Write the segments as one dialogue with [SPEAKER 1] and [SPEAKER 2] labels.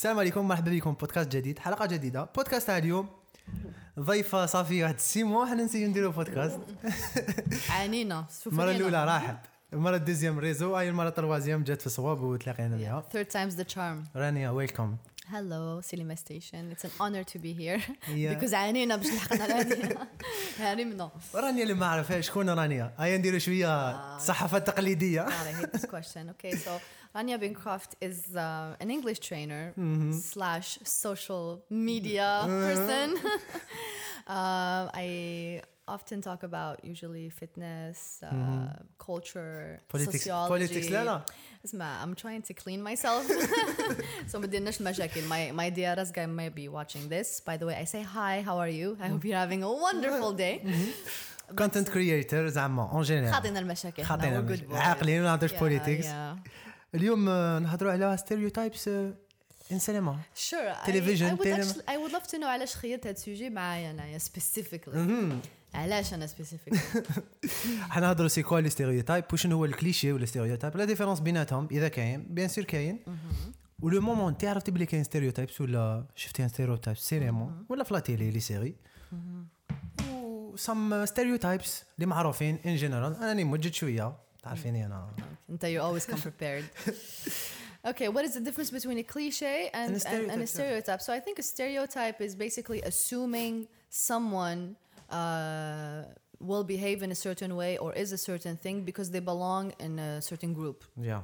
[SPEAKER 1] السلام عليكم مرحبا بكم. بودكاست جديد حلقة جديدة. بودكاست تاع اليوم ضيفة صافي واحد ست موا حنا نسيو نديرو بودكاست.
[SPEAKER 2] عانينا. المرة.
[SPEAKER 1] الأولى راحت. المرة الدوزيام ريزو. هاي المرة التروازيام جات في الصواب وتلاقينا بها
[SPEAKER 2] Third time's the charm.
[SPEAKER 1] رانيا ويلكم
[SPEAKER 2] Hello, Silima Station. It's an honor to be here.
[SPEAKER 1] Yeah.
[SPEAKER 2] Because عانينا باش لحقنا لهذه هرمنا.
[SPEAKER 1] رانيا اللي ما عرفهاش شكون رانيا هيا نديرو شويه صحافه تقليديه
[SPEAKER 2] God, I hate this question. Okay, so Rania Bincroft is uh, an English trainer slash social media person. um, I often talk about usually fitness, uh, culture,
[SPEAKER 1] Politics-
[SPEAKER 2] sociology.
[SPEAKER 1] politics لا لا.
[SPEAKER 2] اسمع, I'm trying to clean myself. so ما ديرناش مشاكل. My my dearest guy may be watching this. By the way, I say hi. How are you? I hope you're having a wonderful day.
[SPEAKER 1] كونتنت كرييتر زعما اون جينيرال
[SPEAKER 2] خاطينا المشاكل.
[SPEAKER 1] خاطينا
[SPEAKER 2] We're good
[SPEAKER 1] المشاكل.
[SPEAKER 2] boys.
[SPEAKER 1] عاقلين ما نهضرش
[SPEAKER 2] Yeah,
[SPEAKER 1] بوليتيكس
[SPEAKER 2] yeah.
[SPEAKER 1] اليوم آه، نهضروا على ستيريوتايبس ان سينما
[SPEAKER 2] Sure. I,
[SPEAKER 1] Television,
[SPEAKER 2] I would
[SPEAKER 1] cinema.
[SPEAKER 2] actually, I would love to know علاش خيرت هاد السوجي معايا انايا specifically. علاش أنا specifically.
[SPEAKER 1] حنهضروا سي كوا لي ستيريوتايب وشنو هو الكليشي ولا ستيريوتايب لا ديفيرونس بيناتهم إذا كاين بيان سور كاين. ولو مومون تعرف تبلي كاين ستيريوتايبس ولا شفتي ان ستيريوتايب سينما ولا في لا تيلي لي سيري و سم ستيريوتايبس اللي معروفين ان جنرال أنا موجد شوية. تعرفيني أنا.
[SPEAKER 2] أنت you always come prepared. Okay, what is the difference between a cliche and,
[SPEAKER 1] And a
[SPEAKER 2] and, and a
[SPEAKER 1] stereotype,
[SPEAKER 2] stereotype? So I think a stereotype is basically assuming someone uh, will behave in a certain way or is a certain thing because they belong in a certain group.
[SPEAKER 1] يا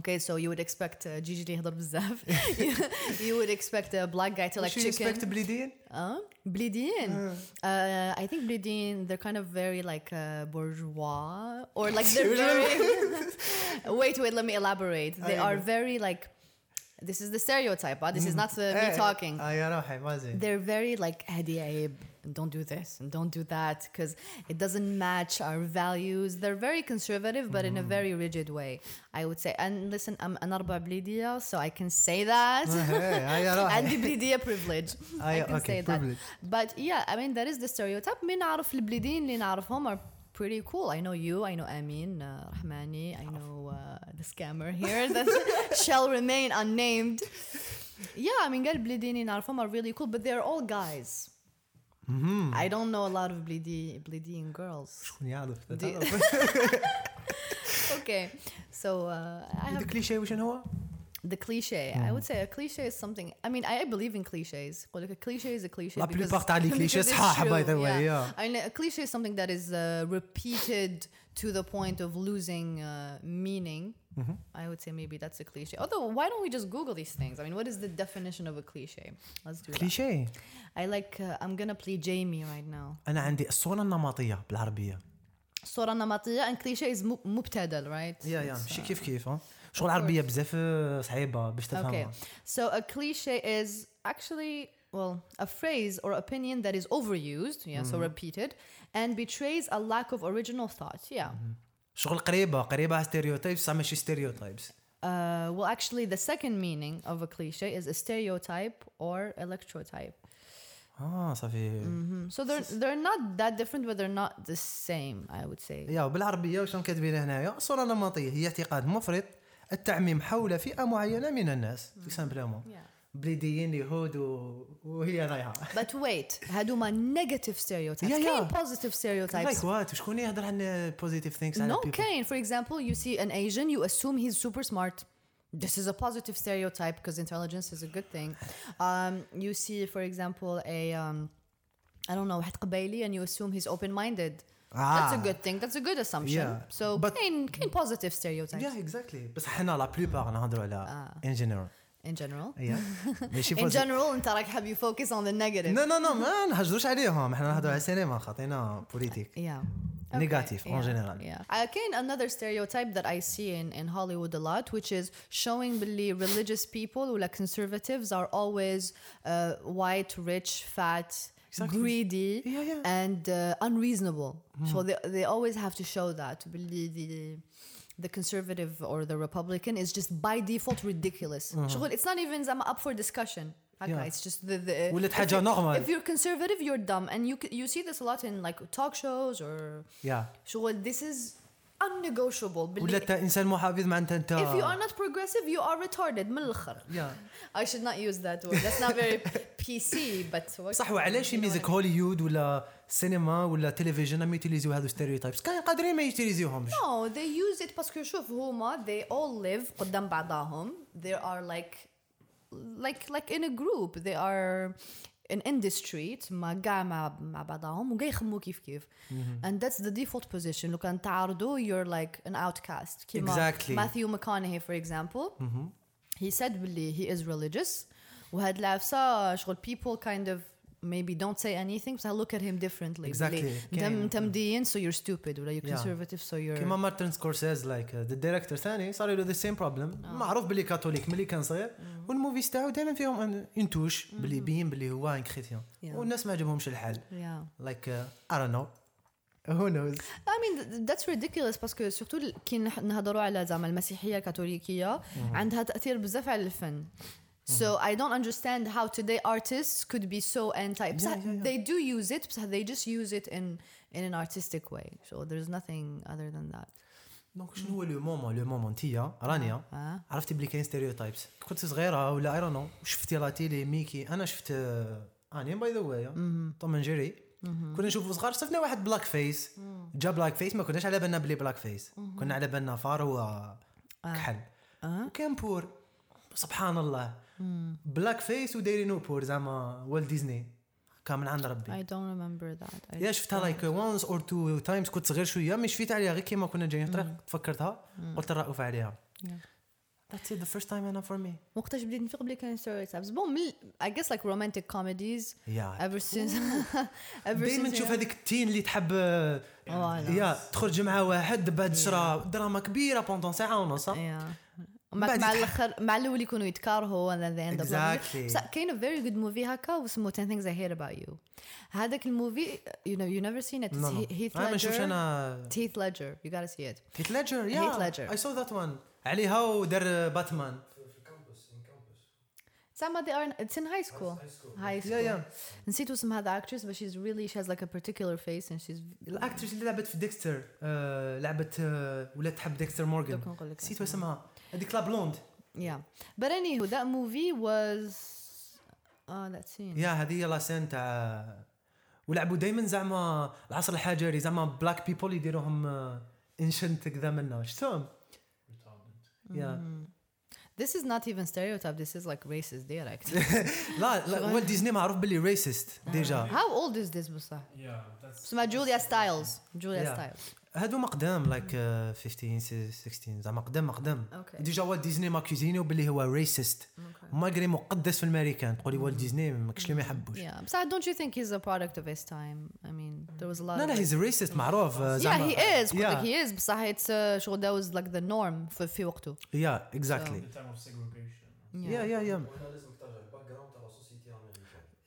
[SPEAKER 2] Okay, so you would expect uh, Gigi اللي يهضر بزاف. you would expect a black guy to like
[SPEAKER 1] شو
[SPEAKER 2] chicken.
[SPEAKER 1] يسبكت بليدين
[SPEAKER 2] Uh, bleeding. Uh, I think bleeding. They're kind of very like uh, bourgeois, or like they're very. wait, wait. Let me elaborate. They
[SPEAKER 1] I
[SPEAKER 2] are
[SPEAKER 1] know.
[SPEAKER 2] very like. This is the stereotype. But this is not uh, me talking.
[SPEAKER 1] اه يا روحي ما زين
[SPEAKER 2] They're very like هادي عيب and don't do this and don't do that because it doesn't match our values. They're very conservative but in a very rigid way, I would say. And listen, I'm an Arba Blidia, so I can say that.
[SPEAKER 1] اه يا روحي
[SPEAKER 2] عندي بليدية privilege I
[SPEAKER 1] أيوة،
[SPEAKER 2] can
[SPEAKER 1] أوكي،
[SPEAKER 2] say that
[SPEAKER 1] privilege.
[SPEAKER 2] but yeah I mean that is the stereotype مين نعرف البليدين اللي نعرفهم are pretty cool I know you I know Amin uh, Rahmani I know uh, the scammer here that shall remain unnamed yeah I mean قال البليدين اللي نعرفهم are really cool but they're all guys I don't know a lot of bleedy bleeding girls
[SPEAKER 1] شكون يعرف
[SPEAKER 2] دي- okay so uh, I have
[SPEAKER 1] الكليشي وشنو هو؟
[SPEAKER 2] the cliche. I would say a cliche is something. I mean, I believe in cliches. Well, like a cliche is a cliche.
[SPEAKER 1] La
[SPEAKER 2] because-
[SPEAKER 1] plupart تاع les clichés
[SPEAKER 2] because it's
[SPEAKER 1] صحاح, by
[SPEAKER 2] true,
[SPEAKER 1] the way, yeah.
[SPEAKER 2] I mean, a cliche is something that is uh, repeated to the point of losing uh, meaning.
[SPEAKER 1] Mm-hmm.
[SPEAKER 2] I would say maybe that's a cliche. Although, why don't we just Google these things? I mean, what is the definition of a cliche? Let's do that.
[SPEAKER 1] كليشي
[SPEAKER 2] I like. Uh, I'm gonna play Jamie right now.
[SPEAKER 1] انا عندي الصوره النمطيه بالعربيه
[SPEAKER 2] صورة نمطية and cliche is م- مبتدل, right?
[SPEAKER 1] يا يا
[SPEAKER 2] It's,
[SPEAKER 1] ماشي
[SPEAKER 2] uh,
[SPEAKER 1] كيف كيف ها شغل العربيه بزاف آه، صعيبه باش
[SPEAKER 2] Okay,
[SPEAKER 1] تفهمها
[SPEAKER 2] so a cliche is actually, well, a phrase or opinion that is overused, yeah, so repeated, and betrays a lack of original thought, yeah.
[SPEAKER 1] شغل قريبة قريبة ستيريوتايبس بصح ماشي ستيريوتايبس
[SPEAKER 2] Uh, well, actually, the second meaning of a cliche is a stereotype or electrotype.
[SPEAKER 1] آه صافي
[SPEAKER 2] So they're they're not that different, but they're not the same. I would say.
[SPEAKER 1] يا بالعربيه واش كاتبين هنايا الصورة النمطيه هي اعتقاد مفرط التعميم حول فئة معينة من الناس سامبلومون
[SPEAKER 2] Yeah.
[SPEAKER 1] بليديين يهود و... وهي رايحه
[SPEAKER 2] But wait, هادوما stereotypes.
[SPEAKER 1] Yeah,
[SPEAKER 2] كاين
[SPEAKER 1] yeah.
[SPEAKER 2] positive stereotypes.
[SPEAKER 1] لايك وات وشكون يهضر عن بوزيتيف ثينكس على
[SPEAKER 2] No,
[SPEAKER 1] people
[SPEAKER 2] Kane. For example, you see an Asian, you assume he's super smart. This is a positive stereotype because intelligence is a good thing. Um, you see, for example, a um, I don't know, واحد قبايلي, and you assume he's open-minded. That's a
[SPEAKER 1] Ah.
[SPEAKER 2] good thing. That's a good assumption.
[SPEAKER 1] Yeah,
[SPEAKER 2] So,
[SPEAKER 1] but-
[SPEAKER 2] كاين كاين positive stereotypes
[SPEAKER 1] يا اكزاكتلي بس حنا لا بلوبار نهضروا على ان جنرال
[SPEAKER 2] in general.
[SPEAKER 1] يا ماشي
[SPEAKER 2] In
[SPEAKER 1] positive.
[SPEAKER 2] general, انت راك حاب you focus on the negative.
[SPEAKER 1] نو نو نو ما نهجروش عليهم احنا نهضروا على السينما خاطينا بوليتيك
[SPEAKER 2] Yeah.
[SPEAKER 1] Negative, en
[SPEAKER 2] yeah,
[SPEAKER 1] general.
[SPEAKER 2] Yeah. Uh, again, another stereotype that I see in, in Hollywood a lot, which is showing really religious people who like conservatives are always uh, white, rich, fat,
[SPEAKER 1] Exactly.
[SPEAKER 2] greedy,
[SPEAKER 1] Yeah, yeah.
[SPEAKER 2] and uh, unreasonable. So they, they always have to show that. really the conservative or the Republican is just by default ridiculous. It's not even I'm up for discussion.
[SPEAKER 1] Yeah.
[SPEAKER 2] It's just the, the if,
[SPEAKER 1] you're,
[SPEAKER 2] if, you're, conservative, you're dumb, and you you see this a lot in like talk shows or
[SPEAKER 1] yeah.
[SPEAKER 2] So this is unnegotiable
[SPEAKER 1] ولا انت انسان محافظ معناتها انت
[SPEAKER 2] if you are not progressive you are retarded من الآخر
[SPEAKER 1] Yeah.
[SPEAKER 2] I should not use that word that's not very PC but
[SPEAKER 1] صح وعلاش يميزك. هوليوود ولا سينما ولا تلفزيون ما يوتيليزيو هذو ستيريوتايبس كان قادرين ما يوتيليزيوهمش
[SPEAKER 2] No, they use it باسكو شوف هما they all live قدام بعضهم. They are like like like in a group. They are an industry تما كاع مع مع بعضهم وكاع يخمو كيف كيف. And that's the default position. لو كان تعرضوا you're like an outcast. كيما
[SPEAKER 1] Exactly.
[SPEAKER 2] Matthew McConaughey for example. He said باللي he is religious. وهاد العفسة شغل people kind of maybe don't say anything but I look at him differently.
[SPEAKER 1] Exactly.
[SPEAKER 2] انت مدين so you're stupid ولا you're
[SPEAKER 1] Yeah.
[SPEAKER 2] conservative so you're
[SPEAKER 1] كيما مارتن سكورسيز لايك ذا دايركتور ثاني صار له ذا سيم بروبلم معروف باللي كاثوليك ملي كان صغير والموفيز تاعو دائما فيهم ان توش باللي بين باللي هو ان كريتيان. والناس ما عجبهمش الحال
[SPEAKER 2] Yeah.
[SPEAKER 1] لايك اي دون نو who knows
[SPEAKER 2] I mean th- that's ridiculous باسكو سورتو كي نهضروا على زعما المسيحيه الكاثوليكيه عندها تأثير بزاف على الفن. So I don't understand how today artists could be so anti. بصح
[SPEAKER 1] yeah, yeah.
[SPEAKER 2] They do use it, بصح they just use it in in an artistic way. So there's nothing other than that.
[SPEAKER 1] دونك شنو هو لو مومون لو مومون انتيا رانيا
[SPEAKER 2] آه.
[SPEAKER 1] عرفتي بلي كاين ستيريوتايبس كنت صغيره ولا اي دون نو شفتي لا تيلي ميكي انا شفت آه، اني باي ذا واي توم اند جيري كنا نشوفوا صغار شفنا واحد بلاك فيس جا بلاك فيس ما كناش على بالنا بلي بلاك فيس كنا على بالنا فار هو كحل وكان بور سبحان الله بلاك فيس ودايرينو بور زعما والت ديزني كان من عند ربي.
[SPEAKER 2] I don't remember that. I
[SPEAKER 1] يا شفتها لايك وانس اور تو تايمز كنت صغير شوية مش شفت عليها غير كيما كنا جايين في الطريق تفكرتها قلت الرأوف عليها.
[SPEAKER 2] Yeah.
[SPEAKER 1] That's it the first time أنا for me.
[SPEAKER 2] وقتاش بديت نفيق بلي كاين stereotypes. بون I guess like romantic comedies
[SPEAKER 1] يا
[SPEAKER 2] ever since ever since
[SPEAKER 1] تشوف هذيك التين اللي تحب
[SPEAKER 2] Voilà.
[SPEAKER 1] يا تخرج مع واحد بعد شرا دراما كبيرة بوندون ساعة ونص
[SPEAKER 2] Yeah.
[SPEAKER 1] بعد
[SPEAKER 2] مع, الآخر مع الأول يكونوا يتكارهوا and then they end up.
[SPEAKER 1] Exactly.
[SPEAKER 2] بس كاين very good movie هكا واسمه 10 things I hate about you هذاك الموفي you know you never seen it
[SPEAKER 1] نو
[SPEAKER 2] He- Heath
[SPEAKER 1] أنا ما نشوفش
[SPEAKER 2] Ledger
[SPEAKER 1] أنا
[SPEAKER 2] Heath Ledger you gotta see it
[SPEAKER 1] هيت ليدجر يا
[SPEAKER 2] Heath Ledger.
[SPEAKER 1] اي سو ذات وان عليها ودار باتمان
[SPEAKER 2] زعما they are it's in high school high school
[SPEAKER 1] يا يا
[SPEAKER 2] نسيت اسم هذا actress but she's really she has like a particular face and she's
[SPEAKER 1] الاكترس اللي لعبت في ديكستر آه لعبت آه ولا تحب ديكستر مورغان نسيت اسمها هذيك لا بلوند
[SPEAKER 2] yeah but anywho that movie was oh that scene
[SPEAKER 1] يا هذه هي لا سين تاع ولعبوا دائما زعما العصر الحجري زعما بلاك بيبول يديروهم انشنت كذا منا شفتهم يا
[SPEAKER 2] this is not even stereotype this is like racist direct
[SPEAKER 1] لا لا والت ديزني معروف باللي ريسست ديجا
[SPEAKER 2] how old is this بصح
[SPEAKER 3] Yeah, that's
[SPEAKER 2] اسمها جوليا ستايلز جوليا
[SPEAKER 1] Yeah.
[SPEAKER 2] ستايلز
[SPEAKER 1] هادو مقدام لايك like, لايك 15 16 زعما قدام مقدام
[SPEAKER 2] okay.
[SPEAKER 1] ديجا والت ديزني ما كوزينيو باللي هو ريسست okay. مالغري مقدس في الامريكان تقولي والت ديزني ما كاش اللي ما يحبوش.
[SPEAKER 2] بصح دونت يو ثينك هيز ا برودكت اوف هيز تايم اي مين ذير واز ا لوت
[SPEAKER 1] لا لا هيز ريسست معروف آه، زعما.
[SPEAKER 2] هي از قلت هي از بصح اتس شغل ذا واز لايك ذا نورم في وقته.
[SPEAKER 1] يا اكزاكتلي يا يا يا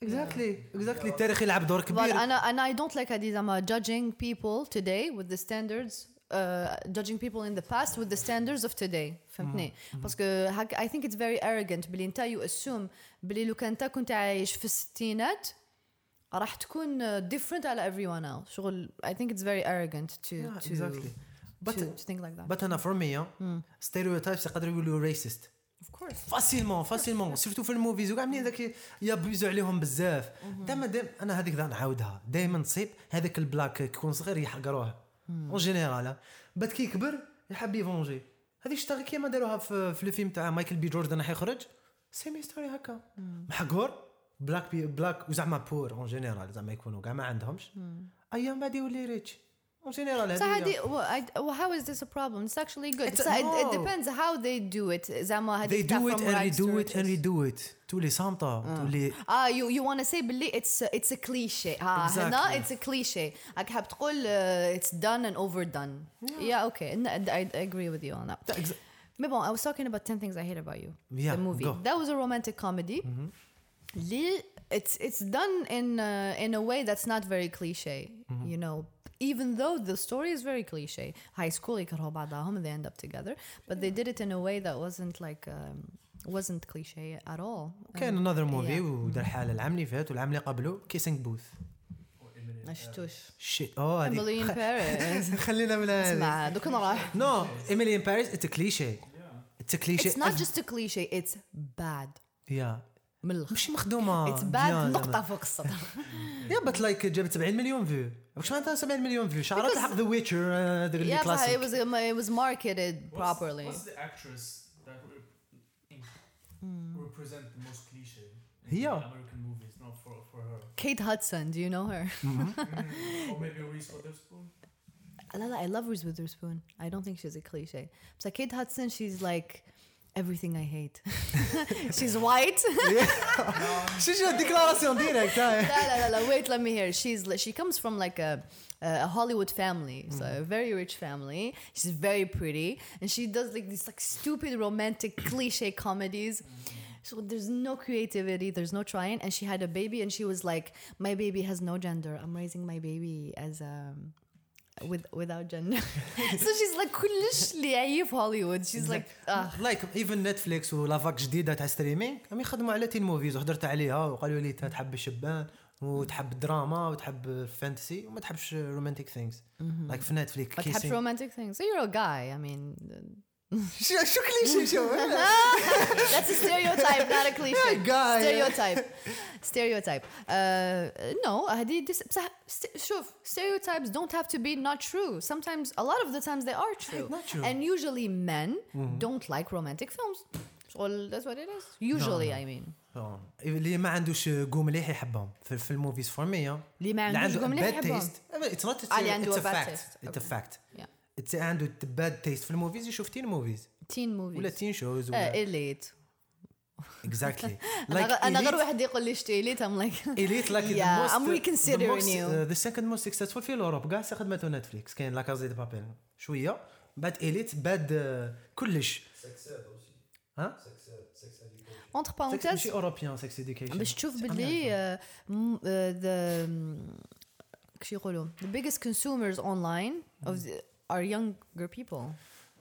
[SPEAKER 1] اكزاكتلي اكزاكتلي التاريخ يلعب دور
[SPEAKER 2] Well,
[SPEAKER 1] كبير
[SPEAKER 2] and I, and I don't like هذه زعما judging people today with the standards. Uh, judging people in the past with the standards of today فهمتني باسكو هك I think it's very arrogant بلي انت you assume بلي لو كان انت كنت عايش في الستينات راح تكون uh, different على everyone else شغل I think it's very arrogant to
[SPEAKER 1] Yeah,
[SPEAKER 2] to,
[SPEAKER 1] exactly. But
[SPEAKER 2] to, to think like that
[SPEAKER 1] but أنا فور مي ستيريوتايبس يقدروا يقولوا ريسست
[SPEAKER 2] of course
[SPEAKER 1] فاسيلمون فاسيلمون. سيرتو في الموفيز وكاع منين ذاك يابيزو عليهم بزاف. دائما دائما أنا هذيك نعاودها. دائما تصيب هذاك البلاك كي يكون صغير يحقروه. اون جينيرال بعد كي يكبر يحب يفونجي. هذه شتا كيما داروها في, في الفيلم تاع مايكل بي جوردن راح يخرج. سيمي ستوري هكا. محقور بلاك بي بلاك وزعما بور اون جينيرال زعما يكونوا كاع ما عندهمش. أيام بعد يولي ريتش اون جينيرال
[SPEAKER 2] So how,
[SPEAKER 1] هذه
[SPEAKER 2] do, well, I, well, how is this a problem? It's actually good.
[SPEAKER 1] It's-
[SPEAKER 2] So it, it
[SPEAKER 1] no.
[SPEAKER 2] depends how they do it. زعما
[SPEAKER 1] they
[SPEAKER 2] هذيك
[SPEAKER 1] do
[SPEAKER 2] تاع
[SPEAKER 1] it
[SPEAKER 2] from
[SPEAKER 1] and
[SPEAKER 2] rags to
[SPEAKER 1] redo it and
[SPEAKER 2] riches.
[SPEAKER 1] redo it تولي صامتة تولي
[SPEAKER 2] Ah, you you want to say بلي it's a, it's a cliche. ها هنا
[SPEAKER 1] Exactly.
[SPEAKER 2] it's a cliche. راك حاب تقول uh, it's done and overdone. Yeah, okay. And I, I agree with you on that.
[SPEAKER 1] Exa-
[SPEAKER 2] Mais bon, I was talking about 10 things I hate about you.
[SPEAKER 1] Yeah,
[SPEAKER 2] the movie.
[SPEAKER 1] go. Mm-hmm.
[SPEAKER 2] That was a romantic comedy. Li- it's it's done in uh, in a way that's not very cliche.
[SPEAKER 1] Mm-hmm.
[SPEAKER 2] You know, even though the story is very cliche. High school يكرهوا بعضهم and they end up together, but they did it in a way that wasn't like um, wasn't cliche at all.
[SPEAKER 1] كاين انذر موفي
[SPEAKER 2] yeah.
[SPEAKER 1] ودار حاله العام اللي فات والعام اللي قبله كيسينغ بوث
[SPEAKER 2] ما شفتوش
[SPEAKER 1] شيت اوه هذيك
[SPEAKER 2] Emily in
[SPEAKER 1] خ-
[SPEAKER 2] Paris
[SPEAKER 1] خلينا من هذه
[SPEAKER 2] اسمع دوك نروح
[SPEAKER 1] نو ايميلي ان باريس اتس كليشي اتس كليشي
[SPEAKER 2] It's not just a cliche it's bad
[SPEAKER 1] يا
[SPEAKER 2] من الاخر
[SPEAKER 1] مش مخدومه
[SPEAKER 2] It's bad
[SPEAKER 1] بيان
[SPEAKER 2] نقطة
[SPEAKER 1] زعما.
[SPEAKER 2] فوق السطر
[SPEAKER 1] يا بات لايك جابت 70 مليون فيو واش معناتها 70 مليون فيو شعرات
[SPEAKER 2] Because-
[SPEAKER 1] الحق ذا ويتشر هذاك اللي
[SPEAKER 2] Yeah, صح, it
[SPEAKER 1] كلاسيك
[SPEAKER 2] was it was marketed
[SPEAKER 3] What's-
[SPEAKER 2] properly.
[SPEAKER 3] What's the actress that rep- in- represent the most cliche? in
[SPEAKER 1] هي.
[SPEAKER 3] American movies, not for for her.
[SPEAKER 2] Kate Hudson, do you know her?
[SPEAKER 3] or maybe Reese Witherspoon.
[SPEAKER 2] لا لا, I love Reese Witherspoon. I don't think she's a cliche. So Kate Hudson, she's like everything I hate. She's white.
[SPEAKER 1] She's
[SPEAKER 2] a declaration direct. La, Wait, let me hear. She's she comes from like a. a Hollywood family, so mm. a very rich family. She's very pretty, and she does like these like stupid romantic cliche comedies. So there's no creativity, there's no trying. And she had a baby, and she was like, "My baby has no gender. I'm raising my baby as a." Um, with without gender so she's like كلش اللي يعيي في هوليوود she's like ah
[SPEAKER 1] لايك ايفن نتفليكس ولا فاك جديده تاع ستريمينغ هم يخدموا على تين موفيز وحضرت عليها وقالوا لي تا تحب الشبان وتحب الدراما وتحب الفانتسي وما تحبش رومانتيك ثينكس لايك في نتفليكس
[SPEAKER 2] ما تحبش romantic things so you're a guy I mean
[SPEAKER 1] شو شو كليشي شو
[SPEAKER 2] That's a stereotype, not a cliche.
[SPEAKER 1] Yeah, guy.
[SPEAKER 2] Stereotype. Stereotype. Uh, no, هذه dis- بصح st- شوف stereotypes don't have to be not true. Sometimes, a lot of the times they are true.
[SPEAKER 1] not true.
[SPEAKER 2] And usually men don't like romantic films. Well, that's what it is. Usually, I mean.
[SPEAKER 1] آه. اللي ما عندوش قوم مليح يحبهم في, في الموفيز فور مي
[SPEAKER 2] اللي ما عندوش قوم مليح
[SPEAKER 1] باد
[SPEAKER 2] يحبهم.
[SPEAKER 1] تيست اتس نوت
[SPEAKER 2] آه، اللي عنده
[SPEAKER 1] اتس
[SPEAKER 2] a bad
[SPEAKER 1] فاكت
[SPEAKER 2] taste.
[SPEAKER 1] اتس
[SPEAKER 2] Okay.
[SPEAKER 1] فاكت
[SPEAKER 2] Yeah.
[SPEAKER 1] عنده باد تيست في الموفيز يشوف تين موفيز
[SPEAKER 2] تين موفيز
[SPEAKER 1] ولا تين شوز ولا
[SPEAKER 2] ايليت
[SPEAKER 1] اكزاكتلي
[SPEAKER 2] أنا غير واحد يقول لي شتي
[SPEAKER 1] ايليت
[SPEAKER 2] ام
[SPEAKER 1] لايك ايليت
[SPEAKER 2] لايك ذا
[SPEAKER 1] موست ام
[SPEAKER 2] ريكونسيدرين
[SPEAKER 1] يو ذا سكند موست سكسسفول في اوروب كاع خدمته نتفليكس كاين لا كازي دي بابيل شوية بعد ايليت بعد كلش ها اونتر
[SPEAKER 2] بارونتيز
[SPEAKER 1] ماشي اوروبيان سكس ايديوكيشن
[SPEAKER 2] باش تشوف باللي ذا يقولوا ذا بيجست كونسيومرز اونلاين اوف are younger people.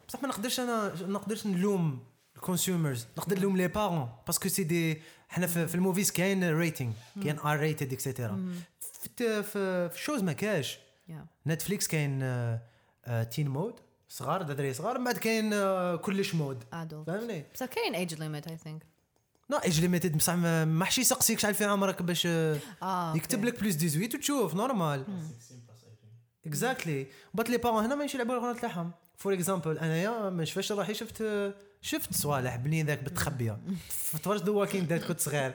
[SPEAKER 1] بصح ما نقدرش أنا ما نقدرش نلوم الكونسيومرز نقدر نلوم لي بارون باسكو سي دي حنا في, في الموفيز كاين ريتينغ كاين ار ريتد اكسيتيرا في في الشوز ما كاش.
[SPEAKER 2] Yeah.
[SPEAKER 1] نتفليكس كاين تين مود صغار دراري صغار من بعد كاين آه، كلش مود فهمني
[SPEAKER 2] بس كاين age limit I think.
[SPEAKER 1] نو ايج ليميتد بصح ما ما حش يسقسيك شحال في عمرك باش آه، يكتب لك بلوس 18 وتشوف نورمال
[SPEAKER 3] 16 plus 18.
[SPEAKER 1] اكزاكتلي بات لي بارون هنا ما يمشي يلعبوا الغنى تاعهم فور اكزامبل انايا ما شفاش روحي شفت شفت صوالح بنين ذاك متخبيه تفرجت ذا ووكينج ديد كنت صغير.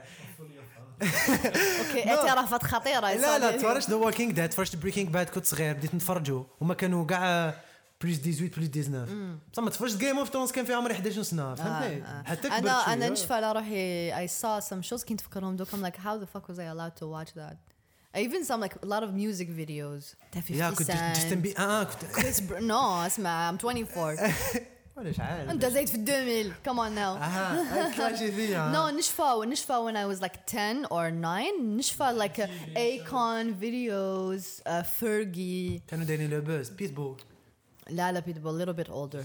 [SPEAKER 2] أوكي اعترافات خطيرة
[SPEAKER 1] لا لا. تفرجت ذا ووكينج ديد تفرجت بريكينج باد كنت صغير بديت نتفرجوا. هما كانوا كاع بلوس 18 بلوس 19 بصح ما تفرجت جيم اوف ثرونز كان في عمري 11 سنة. فهمتني؟
[SPEAKER 2] آه، آه.
[SPEAKER 1] حتى كبرت
[SPEAKER 2] أنا
[SPEAKER 1] أنا.
[SPEAKER 2] نشفى على روحي I saw some shows كنت نفكرهم like how the fuck was I allowed to watch that I even saw like a lot of music videos تاع 50
[SPEAKER 1] يا كنت جستن بي اه كنت
[SPEAKER 2] Chris Br- no اسمع I'm 24
[SPEAKER 1] ولا شحال
[SPEAKER 2] انت زايد في 2000 come on now
[SPEAKER 1] اها تلاقي فيها
[SPEAKER 2] No, نشفى نشفى when I was like 10 or 9 نشفى like uh, Akon videos uh, Fergie
[SPEAKER 1] كانوا دايرين لو بوز بيتبول
[SPEAKER 2] لا لا people a little bit older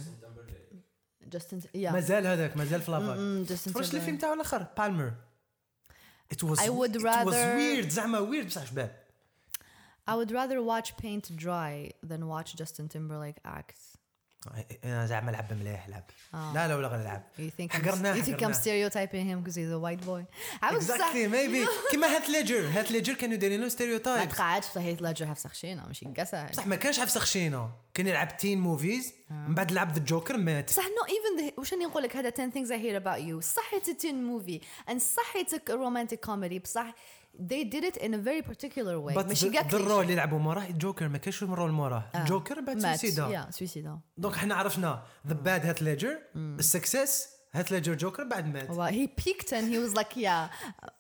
[SPEAKER 2] Justin yeah
[SPEAKER 1] مازال هذاك مازال في لاباك
[SPEAKER 2] Mm, Justin
[SPEAKER 1] تفرجت الفيلم
[SPEAKER 2] Timberlake
[SPEAKER 1] تاعو الاخر بالمر It was
[SPEAKER 2] I would
[SPEAKER 1] it was
[SPEAKER 2] rather-
[SPEAKER 1] weird زعما weird بصح شباب
[SPEAKER 2] I would rather watch paint dry than watch Justin Timberlake act
[SPEAKER 1] أنا زعما لعب مليح لعب. لا لا ولا
[SPEAKER 2] غنلعب حقرنا
[SPEAKER 1] يو
[SPEAKER 2] ثينك ام ستيريوتايبين هيم كوز هيز ا وايت بوي
[SPEAKER 1] اكزاكتلي ميبي كيما هات ليجر هات ليجر كانوا دايرين له ستيريوتايب ما
[SPEAKER 2] تقعدش في هات ليجر حفص خشينة ماشي كاسا
[SPEAKER 1] بصح ما كانش حفص خشينة. كان يلعب تين موفيز من بعد لعب ذا جوكر مات.
[SPEAKER 2] صح نو ايفن واش راني نقول لك هذا 10 ثينكس اي هير اباوت يو صح تين موفي ان صح رومانتيك كوميدي بصح they did it in a very particular way
[SPEAKER 1] بس
[SPEAKER 2] ماشي قاك
[SPEAKER 1] ذا الرول اللي لعبوا موراه جوكر ما كانش الرول موراه
[SPEAKER 2] آه.
[SPEAKER 1] جوكر بعد سويسيدا
[SPEAKER 2] يا سويسيدا
[SPEAKER 1] دونك حنا عرفنا ذا باد هات ليجر السكسس هات ليجر جوكر بعد مات
[SPEAKER 2] هو he peaked and he was like yeah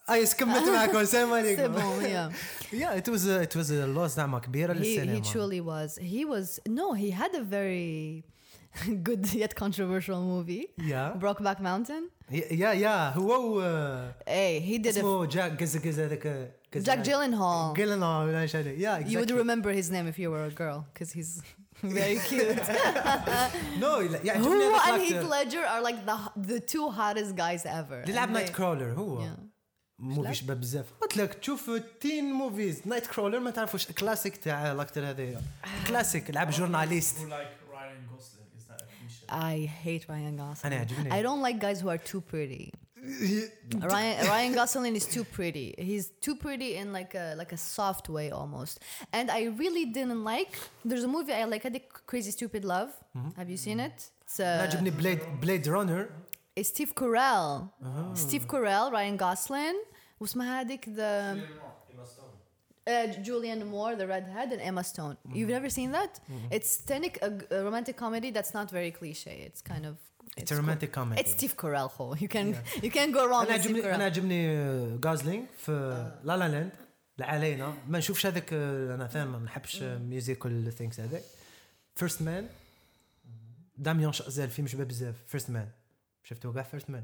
[SPEAKER 1] ايس كملت معكم السلام
[SPEAKER 2] c'est
[SPEAKER 1] عليكم
[SPEAKER 2] bon yeah
[SPEAKER 1] يا ات واز ات واز لوس زعما كبيره
[SPEAKER 2] he, he
[SPEAKER 1] للسينما
[SPEAKER 2] truly was he was no he had a very good yet controversial movie
[SPEAKER 1] يا
[SPEAKER 2] Brokeback Mountain
[SPEAKER 1] يا يا هو و
[SPEAKER 2] hey he did a
[SPEAKER 1] اسمه جاك قز قز هذاك
[SPEAKER 2] Jack Gyllenhaal
[SPEAKER 1] جيلن ولا ايش هذا يا
[SPEAKER 2] you would
[SPEAKER 1] exactly.
[SPEAKER 2] remember his name if you were a girl because he's very cute
[SPEAKER 1] نو لا يعجبني
[SPEAKER 2] هو
[SPEAKER 1] هذاك
[SPEAKER 2] and Heath
[SPEAKER 1] الأكتر.
[SPEAKER 2] Ledger are like the the two hottest guys ever
[SPEAKER 1] اللي لعب
[SPEAKER 2] And
[SPEAKER 1] نايت
[SPEAKER 2] they-
[SPEAKER 1] كرولر هو
[SPEAKER 2] Yeah.
[SPEAKER 1] موفي شباب بزاف قلت لك تشوف تين موفيز نايت كرولر ما تعرفوش كلاسيك تاع لاكتر هذايا كلاسيك لعب جورناليست
[SPEAKER 2] I hate Ryan Gosling.
[SPEAKER 1] أنا يعجبني.
[SPEAKER 2] I don't like guys who are too pretty. Ryan Ryan Gosling is too pretty. He's too pretty in like a like a soft way almost. And I really didn't like. There's a movie I like. I think Crazy Stupid Love. Have you seen it? It's
[SPEAKER 1] أنا
[SPEAKER 2] uh,
[SPEAKER 1] عجبني بليد بليد رانر
[SPEAKER 2] it's Steve Carell. Steve Carell, Ryan Gosling. واسمها هذيك the
[SPEAKER 4] Emma Stone.
[SPEAKER 2] uh, Julianne Moore, the redhead, and Emma Stone. You've never seen that? It's technic a, a romantic comedy that's not very cliche. It's kind of
[SPEAKER 1] It's a romantic comedy.
[SPEAKER 2] It's Steve Carell. ho. You can you can go wrong
[SPEAKER 1] انا
[SPEAKER 2] with Steve
[SPEAKER 1] عجبني انا
[SPEAKER 2] Carell.
[SPEAKER 1] عجبني غازلينغ في لا لا لاند علينا ما نشوفش هذاك انا فاهم ما نحبش ميوزيكال ثينكس هذاك فيرست مان داميان شازال الفيلم شباب بزاف فيرست مان شفتوا كاع فيرست مان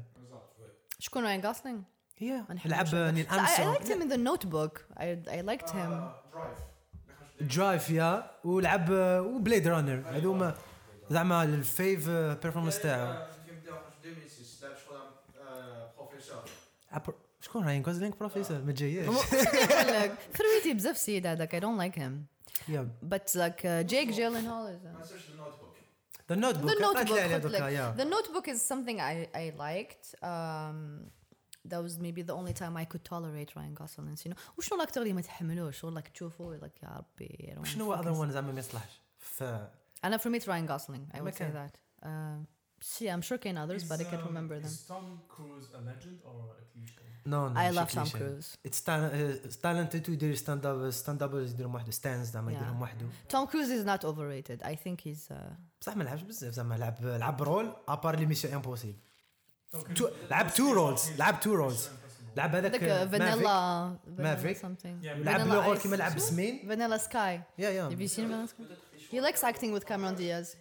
[SPEAKER 2] شكون راين جوسلينغ؟
[SPEAKER 1] هي
[SPEAKER 2] ما نحبش
[SPEAKER 1] لعب
[SPEAKER 2] هذا.
[SPEAKER 1] نيل
[SPEAKER 2] I, I liked
[SPEAKER 1] ارمسترونغ
[SPEAKER 2] him in the notebook. I I liked him.
[SPEAKER 4] Drive.
[SPEAKER 1] درايف يا ولعب وبليد رانر هذوما زعما الفيف بيرفورمانس تاعو
[SPEAKER 4] الفيلم تاعو خرج 2006 لعب شغل بروفيسور
[SPEAKER 1] عبر- شكون راين غوزلينغ بروفيسور ما جاياش
[SPEAKER 2] نقول لك ثرويتي بزاف سيد هذاك I don't like him.
[SPEAKER 1] يا
[SPEAKER 2] But like uh, Jake Gyllenhaal is.
[SPEAKER 4] ما نساش النوت بوك
[SPEAKER 1] ذا نوت
[SPEAKER 2] The
[SPEAKER 1] بوك
[SPEAKER 2] Notebook.
[SPEAKER 1] عليه
[SPEAKER 2] قلت
[SPEAKER 1] دوكا
[SPEAKER 2] لك.
[SPEAKER 1] يا
[SPEAKER 2] The Notebook is something I I liked. Um, that was maybe the only time I could tolerate Ryan Gosling. You know, وشنو الاكتر اللي ما تحملوش شغل like تشوفه like يا ربي. I don't
[SPEAKER 1] شنو
[SPEAKER 2] fucking
[SPEAKER 1] اذر وان زعما ما يصلحش ف
[SPEAKER 2] انا for me it's Ryan Gosling. I would say
[SPEAKER 1] Okay.
[SPEAKER 2] that. Um, see, I'm sure كاين others, but I can't
[SPEAKER 3] um,
[SPEAKER 2] remember them.
[SPEAKER 3] Is Tom Cruise a legend or a cliche?
[SPEAKER 1] نو نو
[SPEAKER 2] I
[SPEAKER 1] ماشي
[SPEAKER 2] love Tom
[SPEAKER 1] cliché.
[SPEAKER 2] Cruise.
[SPEAKER 1] اتس تالنتد يدير ستاند اب ستاند اب يديرهم وحده ستاندز زعما
[SPEAKER 2] Yeah.
[SPEAKER 1] يديرهم وحده
[SPEAKER 2] Tom Cruise is not overrated. I think he's. Uh,
[SPEAKER 1] بصح ما لعبش بزاف زعما لعب لعب رول ابار لي ميسيون امبوسيبل لعب تو رولز لعب تو رولز لعب هذاك
[SPEAKER 2] فانيلا
[SPEAKER 3] مافريك
[SPEAKER 1] لعب لو رول كيما لعب سمين
[SPEAKER 2] فانيلا سكاي
[SPEAKER 1] يا يا
[SPEAKER 2] Have سينما هي لايكس اكتينغ وذ
[SPEAKER 3] كاميرون
[SPEAKER 2] دياز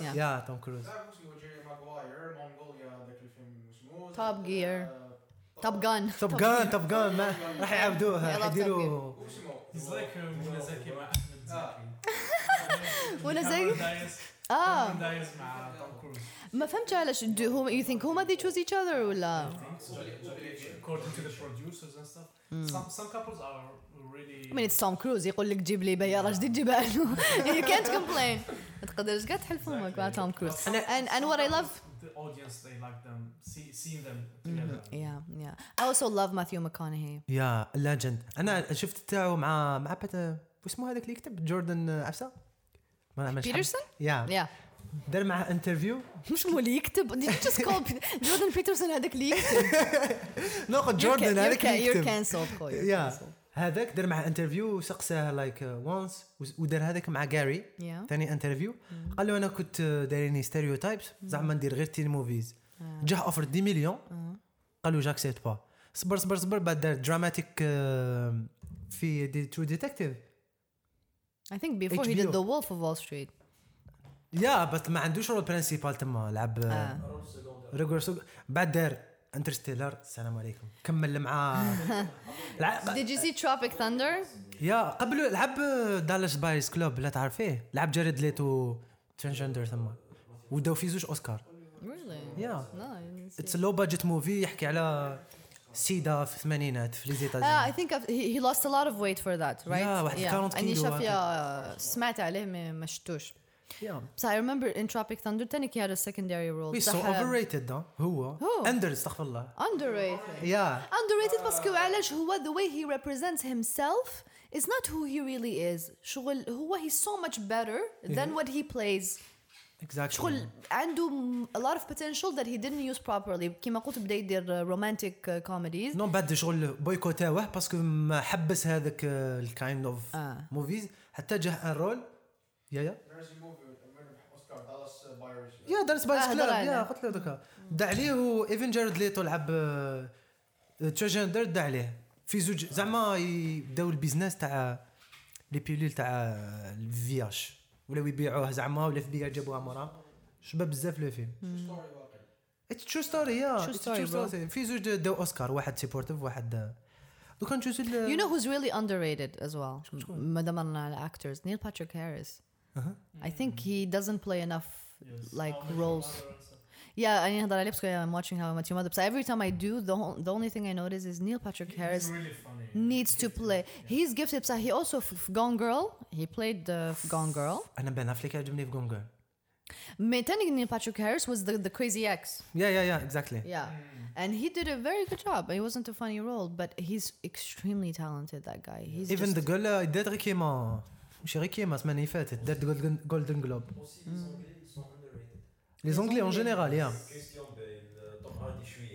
[SPEAKER 1] يا توم كروز
[SPEAKER 2] توب جير توب جان
[SPEAKER 1] توب جان توب جان راح
[SPEAKER 2] يعاودوها
[SPEAKER 1] راح يديروا
[SPEAKER 3] مع أحمد
[SPEAKER 2] Ah.
[SPEAKER 3] Cameron Diaz مع Tom Cruise.
[SPEAKER 2] ما فهمتش علاش who you think هما they choose each other ولا
[SPEAKER 3] According to the producers and stuff. Some some couples are really.
[SPEAKER 2] I mean it's Tom Cruise يقول لك جيب لي بيارة جديد جيبها له you can't complain ما تقدرش كاع تحل فمك مع توم كروز and and what I love
[SPEAKER 3] the audience they like them see seeing them together.
[SPEAKER 2] yeah yeah I also love Matthew McConaughey
[SPEAKER 1] يا لاجند أنا شفت تاعو مع مع بت واسمه هذاك اللي يكتب جوردن عفسه ما نعملش.
[SPEAKER 2] بيترسون
[SPEAKER 1] يا
[SPEAKER 2] yeah.
[SPEAKER 1] دار معاه انترفيو
[SPEAKER 2] مش هو اللي يكتب جوردن بيترسون هذاك اللي يكتب
[SPEAKER 1] ناخذ جوردن هذاك اللي يكتب
[SPEAKER 2] خويا
[SPEAKER 1] يا
[SPEAKER 2] cancelled.
[SPEAKER 1] هذاك دار معاه انترفيو وسقساه لايك وانس ودار هذاك مع جاري. ثاني انترفيو قال له أنا كنت دايريني ستيريو تايبس زعما ندير غير تين موفيز جاه اوفر 10 مليون. قال له جاكسيت با صبر صبر صبر بعد دار دراماتيك في دي ترو ديتكتيف
[SPEAKER 2] I think before he did
[SPEAKER 1] HBO.
[SPEAKER 2] The Wolf of Wall Street.
[SPEAKER 1] يا بس ما عندوش رول برينسيبال تما لعب
[SPEAKER 2] آه.
[SPEAKER 1] ريغور سوق بعد دار انترستيلر السلام عليكم. كمل مع
[SPEAKER 2] Did you see Tropic Thunder?
[SPEAKER 1] يا قبل لعب دالاس بايس كلوب لا تعرفيه؟ لعب جاريد ليتو ترانسجندر ثما وداو فيه زوج اوسكار
[SPEAKER 2] really?
[SPEAKER 1] يا
[SPEAKER 2] no I didn't see
[SPEAKER 1] اتس لو بادجت موفي يحكي على سيدا في الثمانينات في لي
[SPEAKER 2] Ah, I
[SPEAKER 1] زيتازوني
[SPEAKER 2] think I've, he, he lost a lot of weight for that, right?
[SPEAKER 1] Yeah, واحد 40
[SPEAKER 2] أني
[SPEAKER 1] كيلو
[SPEAKER 2] شاف يا سمعت عليه ما ما شفتوش.
[SPEAKER 1] يا
[SPEAKER 2] بس I remember in Tropic Thunder تاني he had a secondary role.
[SPEAKER 1] هي سو
[SPEAKER 2] بصح-
[SPEAKER 1] اوفر ريتد هو
[SPEAKER 2] هو.
[SPEAKER 1] اندر استغفر الله
[SPEAKER 2] Underrated.
[SPEAKER 1] يا
[SPEAKER 2] Underrated باسكو علاش هو the way he represents himself is not who he really is. شغل هو he's so much better than what he plays.
[SPEAKER 1] اكزاكتلي
[SPEAKER 2] شغل عنده a lot of potential that he didn't use properly. كيما قلت بدأ يدير romantic uh, comedies.
[SPEAKER 1] نو بعد شغل بويكوتاوه باسكو ما حبس هذاك الكايند اوف. موفيز حتى جاه ان رول. يا يا. يا دارس
[SPEAKER 2] آه،
[SPEAKER 1] كلاب.
[SPEAKER 2] هضر
[SPEAKER 1] يا. قلت له دوكا دا عليه وايفن جارد ليتو لعب تشاجندر دا عليه. في زوج زعما يبداو البيزنس تاع لي بيلول تاع الفياش ولاو يبيعوه زعما ولا في بيع جابوها مورا شباب بزاف لو فيلم. اتس تشو ستوري يا في زوج داو أوسكار واحد سيبورتيف واحد دوكا نشوفوا
[SPEAKER 2] يو نو هوز ريلي اندر ريتد از ويل مادام على الاكترز نيل باتريك هاريس اي ثينك هي
[SPEAKER 3] دازنت
[SPEAKER 2] بلاي
[SPEAKER 3] انف لايك
[SPEAKER 2] رولز
[SPEAKER 3] Mother and stuff.
[SPEAKER 2] Yeah, I نهضر عليه because I'm watching How I Met Your Mother. So every time I do, the whole, the only thing I notice is Neil Patrick Harris
[SPEAKER 3] He's really funny.
[SPEAKER 2] needs to play. He's gifted. So he also f- f- Gone Girl. He played the f- Gone Girl.
[SPEAKER 1] انا بين افليك يعجبني في جونجر
[SPEAKER 2] Me telling Neil Patrick Harris was the, the crazy ex.
[SPEAKER 1] يا يا يا اكزاكتلي
[SPEAKER 2] Yeah. And he did a very good job. It wasn't a funny role, but he's extremely talented, that guy. He's
[SPEAKER 1] ايفن ذا
[SPEAKER 2] just,
[SPEAKER 1] جول دات غير كيما ماشي غير كيما السمانه اللي فاتت دارت جولدن جلوب لي Les, Anglais, en
[SPEAKER 5] général, yeah.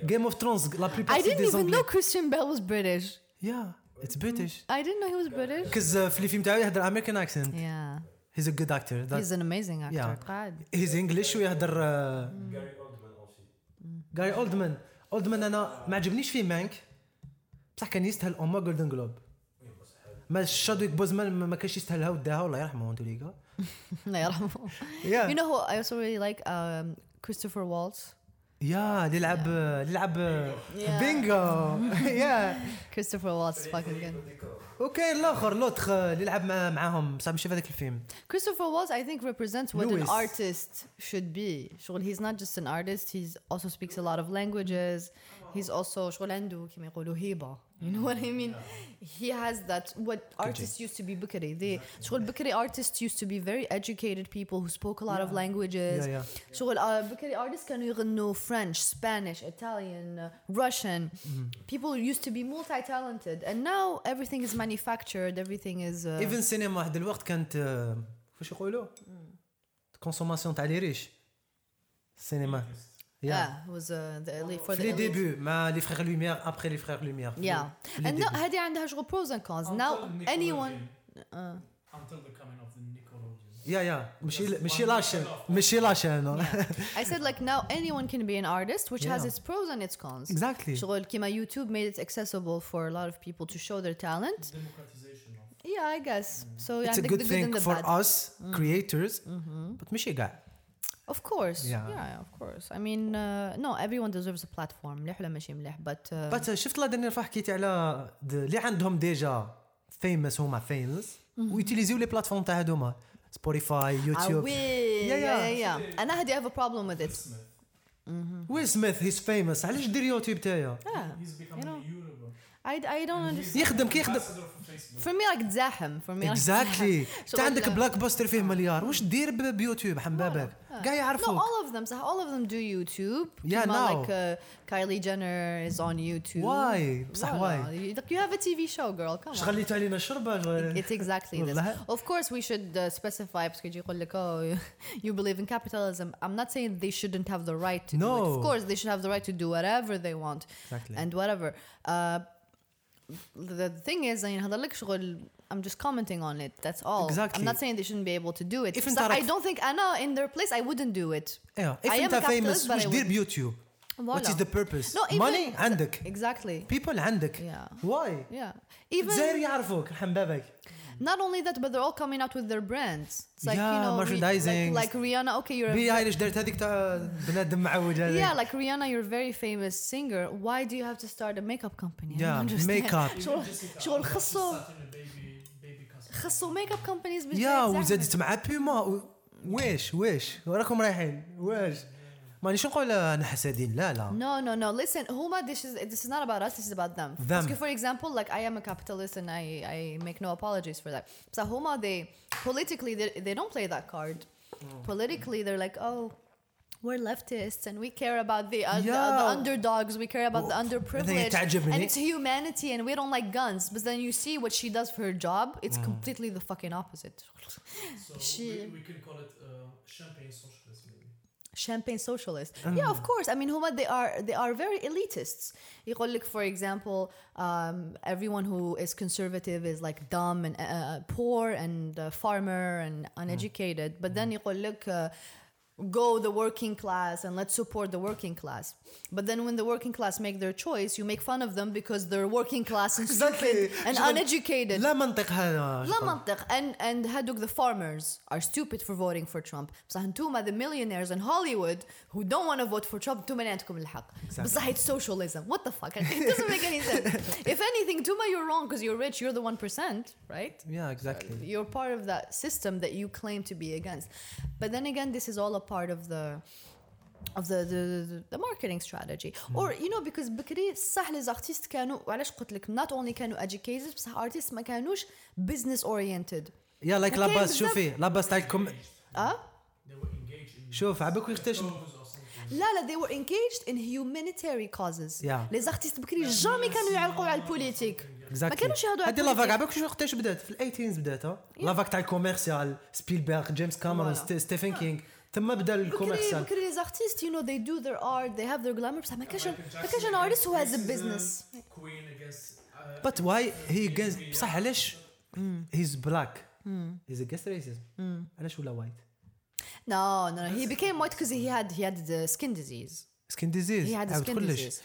[SPEAKER 5] Game of Thrones,
[SPEAKER 1] la plupart des Anglais.
[SPEAKER 2] I didn't even Anglais.
[SPEAKER 1] know
[SPEAKER 2] Christian Bale was British.
[SPEAKER 1] Yeah, it's British.
[SPEAKER 2] I didn't know he was British.
[SPEAKER 1] Because uh, في الفيلم تاعو يهدر American accent.
[SPEAKER 2] Yeah.
[SPEAKER 1] He's a good actor. That...
[SPEAKER 2] He's an amazing actor.
[SPEAKER 1] Yeah.
[SPEAKER 2] God.
[SPEAKER 1] He's English ويهدر
[SPEAKER 5] uh... Gary Oldman
[SPEAKER 1] also. Mm. Gary Oldman. Oldman أنا ما عجبنيش فيه مانك بصح كان يستاهل اوما جولدن جلوب ما شادويك بوزمان ما كانش يستاهلها وداها الله يرحمه انتو ليغا ليكا
[SPEAKER 2] الله يرحمه.
[SPEAKER 1] يا
[SPEAKER 2] You know who I also really like? Um, Christopher Waltz.
[SPEAKER 1] يا اللي يلعب اللي يلعب
[SPEAKER 2] Yeah.
[SPEAKER 1] بينجو يا
[SPEAKER 2] Christopher Waltz is fucking good.
[SPEAKER 1] وكاين الاخر لوتخ اللي يلعب مع- معاهم بصح ماشي في هذاك الفيلم
[SPEAKER 2] Christopher Waltz, I think, represents what an
[SPEAKER 1] Lewis.
[SPEAKER 2] artist should be. شغل he's not just an artist, he's also speaks a lot of languages. He's also شغل عنده كما يقولوا هيبة. You know what I mean? He has that what artists used to be بكري. They شغل بكري artists used to be very educated people who spoke a lot of languages.
[SPEAKER 1] يا يا
[SPEAKER 2] شغل uh, بكري artists كانوا يغنوا French, Spanish, Italian, uh, Russian. People used to be multi-talented, and now everything is manufactured. Everything is. Uh,
[SPEAKER 1] ايفن السينما واحد الوقت كانت آه، كيفاش يقولوا كونسوماسيون تاع لي ريش السينما يا
[SPEAKER 2] yeah, it was uh, the elite for
[SPEAKER 1] في
[SPEAKER 2] the
[SPEAKER 1] لي
[SPEAKER 2] elite.
[SPEAKER 1] ديبي مع لي فخيغ لوميير ابخي لي فخيغ لوميير
[SPEAKER 2] Yeah,
[SPEAKER 1] في لي
[SPEAKER 2] and no,
[SPEAKER 1] ديبي.
[SPEAKER 2] هذه عندها شغل pros and cons.
[SPEAKER 3] Until
[SPEAKER 2] Now
[SPEAKER 3] Nickelodeon.
[SPEAKER 2] anyone. Uh,
[SPEAKER 3] Until the coming of the Nickelodeon.
[SPEAKER 1] يا يا ماشي ماشي لاشن ماشي لاشن
[SPEAKER 2] I said like now anyone can be an artist, which has
[SPEAKER 1] Yeah.
[SPEAKER 2] its pros and its cons.
[SPEAKER 1] اكزاكتلي
[SPEAKER 2] شغل كيما YouTube made it accessible for a lot of people to show their talent.
[SPEAKER 3] Democratization of
[SPEAKER 2] Yeah, I guess. So
[SPEAKER 1] It's a
[SPEAKER 2] عندك
[SPEAKER 1] good
[SPEAKER 2] the good
[SPEAKER 1] thing
[SPEAKER 2] and the
[SPEAKER 1] for
[SPEAKER 2] bad. Mm.
[SPEAKER 1] us creators but ماشي كاع
[SPEAKER 2] Of course.
[SPEAKER 1] Yeah.
[SPEAKER 2] Yeah, of course. I mean, uh, no, everyone deserves a platform. مليح ولا ماشي مليح, but uh,
[SPEAKER 1] بس شفت لا دنيا فاح حكيتي على اللي عندهم ديجا فيمس هما فيمس ويوتيليزيو لي بلاتفورم تاع هذوما سبوتيفاي
[SPEAKER 2] I
[SPEAKER 1] يوتيوب
[SPEAKER 2] will.
[SPEAKER 1] Yeah,
[SPEAKER 2] Yeah,
[SPEAKER 1] yeah.
[SPEAKER 2] yeah, yeah. أنا هادي I have a problem with it.
[SPEAKER 3] Smith.
[SPEAKER 1] ويل سميث هيز فيمس علاش دير يوتيوب تاعو
[SPEAKER 2] Yeah.
[SPEAKER 3] He's becoming
[SPEAKER 2] know.
[SPEAKER 3] a YouTuber.
[SPEAKER 2] I, I don't understand.
[SPEAKER 1] يخدم كي يخدم
[SPEAKER 3] Ambassador for Facebook.
[SPEAKER 2] For me like تزاحم. For me like
[SPEAKER 1] اكزاكتلي
[SPEAKER 2] تزاحم.
[SPEAKER 1] انت عندك
[SPEAKER 2] شغل-
[SPEAKER 1] بلاك باستر فيه مليار واش دير ب- بيوتيوب حمبابك كاع
[SPEAKER 2] No,
[SPEAKER 1] يعرفوك
[SPEAKER 2] all of them. So all of them do YouTube.
[SPEAKER 1] Yeah,
[SPEAKER 2] كيما
[SPEAKER 1] now.
[SPEAKER 2] Like uh, Kylie Jenner is on YouTube.
[SPEAKER 1] Why? بصح
[SPEAKER 2] Voilà.
[SPEAKER 1] why?
[SPEAKER 2] You, like, you have a TV show, girl. Come on.
[SPEAKER 1] شغليت علينا الشربه شغل-
[SPEAKER 2] It's exactly this.
[SPEAKER 1] والله.
[SPEAKER 2] Of course, we should uh, specify because يجي يقول لك, oh, you believe in capitalism. I'm not saying they shouldn't have the right to do it.
[SPEAKER 1] No.
[SPEAKER 2] Of course, they should have the right to do whatever they want
[SPEAKER 1] Exactly.
[SPEAKER 2] and whatever. Uh, the thing is, يعني هذا لك شغل I'm just commenting on it. That's all.
[SPEAKER 1] Exactly.
[SPEAKER 2] I'm not saying they shouldn't be able to do it.
[SPEAKER 1] If
[SPEAKER 2] So
[SPEAKER 1] انت
[SPEAKER 2] I
[SPEAKER 1] راك-
[SPEAKER 2] don't think أنا in their place I wouldn't do it.
[SPEAKER 1] ايوه
[SPEAKER 2] I
[SPEAKER 1] if
[SPEAKER 2] am
[SPEAKER 1] انت
[SPEAKER 2] a capitalist,
[SPEAKER 1] فيمس
[SPEAKER 2] but
[SPEAKER 1] واش
[SPEAKER 2] I
[SPEAKER 1] دير
[SPEAKER 2] would-
[SPEAKER 1] بيوتيوب what
[SPEAKER 2] Voilà.
[SPEAKER 1] is the purpose
[SPEAKER 2] No, even-
[SPEAKER 1] money عندك
[SPEAKER 2] Exactly.
[SPEAKER 1] people عندك
[SPEAKER 2] Yeah.
[SPEAKER 1] why
[SPEAKER 2] Yeah. Even
[SPEAKER 1] الجزائر يعرفوك حمبابك
[SPEAKER 2] not only that, but they're all coming out with their brands. It's like you
[SPEAKER 1] Yeah,
[SPEAKER 2] know, Ri-
[SPEAKER 1] merchandising.
[SPEAKER 2] like, like Rihanna. Okay, you're a
[SPEAKER 1] بي ايليش دارت هذيك تاع بنادم معوج هذاك
[SPEAKER 2] Yeah, like Rihanna, you're a very famous singer. Why do you have to start a makeup company? I don't
[SPEAKER 1] Yeah,
[SPEAKER 2] understand.
[SPEAKER 1] makeup.
[SPEAKER 2] شغل
[SPEAKER 3] Jessica
[SPEAKER 2] شغل
[SPEAKER 3] Alba, she's
[SPEAKER 2] خصو
[SPEAKER 3] starting a baby baby cosmetic.
[SPEAKER 2] خصو makeup companies باش
[SPEAKER 1] يا
[SPEAKER 2] يتزعموا.
[SPEAKER 1] وزادت مع بيما و- واش واش وراكم رايحين واش مانيش نقول انا حسادين لا لا
[SPEAKER 2] No, no, no. Listen, Huma, this is this is not about us. This is about them.
[SPEAKER 1] Them.
[SPEAKER 2] Because, for example, like I am a capitalist and I I make no apologies for that. So Huma, they politically they, they don't play that card. Politically, they're like, oh. We're leftists and we care about the, uh, the, the
[SPEAKER 1] Yeah.
[SPEAKER 2] underdogs. We care about the
[SPEAKER 1] Oh,
[SPEAKER 2] underprivileged.
[SPEAKER 1] تعجبني.
[SPEAKER 2] And it's humanity and we don't like guns. But then you see what she does for her job, it's completely the fucking opposite.
[SPEAKER 3] So
[SPEAKER 2] She-
[SPEAKER 3] we, we can call it uh, champagne socialism. Maybe.
[SPEAKER 2] champagne socialist. Yeah, of course. I mean, Huma, they are they are very elitists. يقول لك, for example, um, everyone who is conservative is like dumb and uh, poor and uh, farmer and uneducated. But then يقول لك, uh, go the working class and let's support the working class. But then when the working class make their choice, you make fun of them because they're working class and stupid and
[SPEAKER 1] شغل-
[SPEAKER 2] uneducated.
[SPEAKER 1] لا منطق هذا
[SPEAKER 2] لا منطق and and هادوك the farmers are stupid for voting for Trump بصح انتوما the millionaires in Hollywood who don't want to vote for Trump انتوما اللي عندكم الحق بصح it's socialism what the fuck it doesn't make any sense if anything انتوما you're wrong because you're rich you're the 1% right
[SPEAKER 1] يا اكزاكتلي
[SPEAKER 2] you're part of that system that you claim to be against but then again this is all a part of the of the the, the, the marketing strategy. Or you know because بكري صح les artistes كانوا وعلاش قلت لك not only كانوا educated بصح artists ما كانوش business oriented.
[SPEAKER 1] يا لايك
[SPEAKER 2] كاين
[SPEAKER 1] لاباس شوفي لاباس تاع الكم
[SPEAKER 3] آه؟
[SPEAKER 1] شوف عباك يختش
[SPEAKER 3] cause or something.
[SPEAKER 2] لا لا they were engaged in humanitarian causes.
[SPEAKER 1] Yeah.
[SPEAKER 2] les artistes بكري جامي كانوا يعلقوا على البوليتيك ما كانوش يهضروا على
[SPEAKER 1] هذه لافاك شو وقتاش بدات؟ في الايتينز بدات لافاك تاع الكوميرسيال سبيلبرغ جيمس كاميرون ستيفن كينغ تما بدا
[SPEAKER 2] بكري
[SPEAKER 1] الكوميرسيال
[SPEAKER 2] بكري les artistes you know they do their art they have their glamour بصح ما كانش ما كانش an artist who has a
[SPEAKER 3] This is, uh,
[SPEAKER 2] business
[SPEAKER 3] Queen against. Uh,
[SPEAKER 1] But why he against بصح علاش he's black he's against racism علاش ولا white
[SPEAKER 2] no no no he became white because he had he had the skin disease
[SPEAKER 1] skin disease
[SPEAKER 2] he had a
[SPEAKER 1] عاود
[SPEAKER 2] skin
[SPEAKER 1] كلش
[SPEAKER 2] disease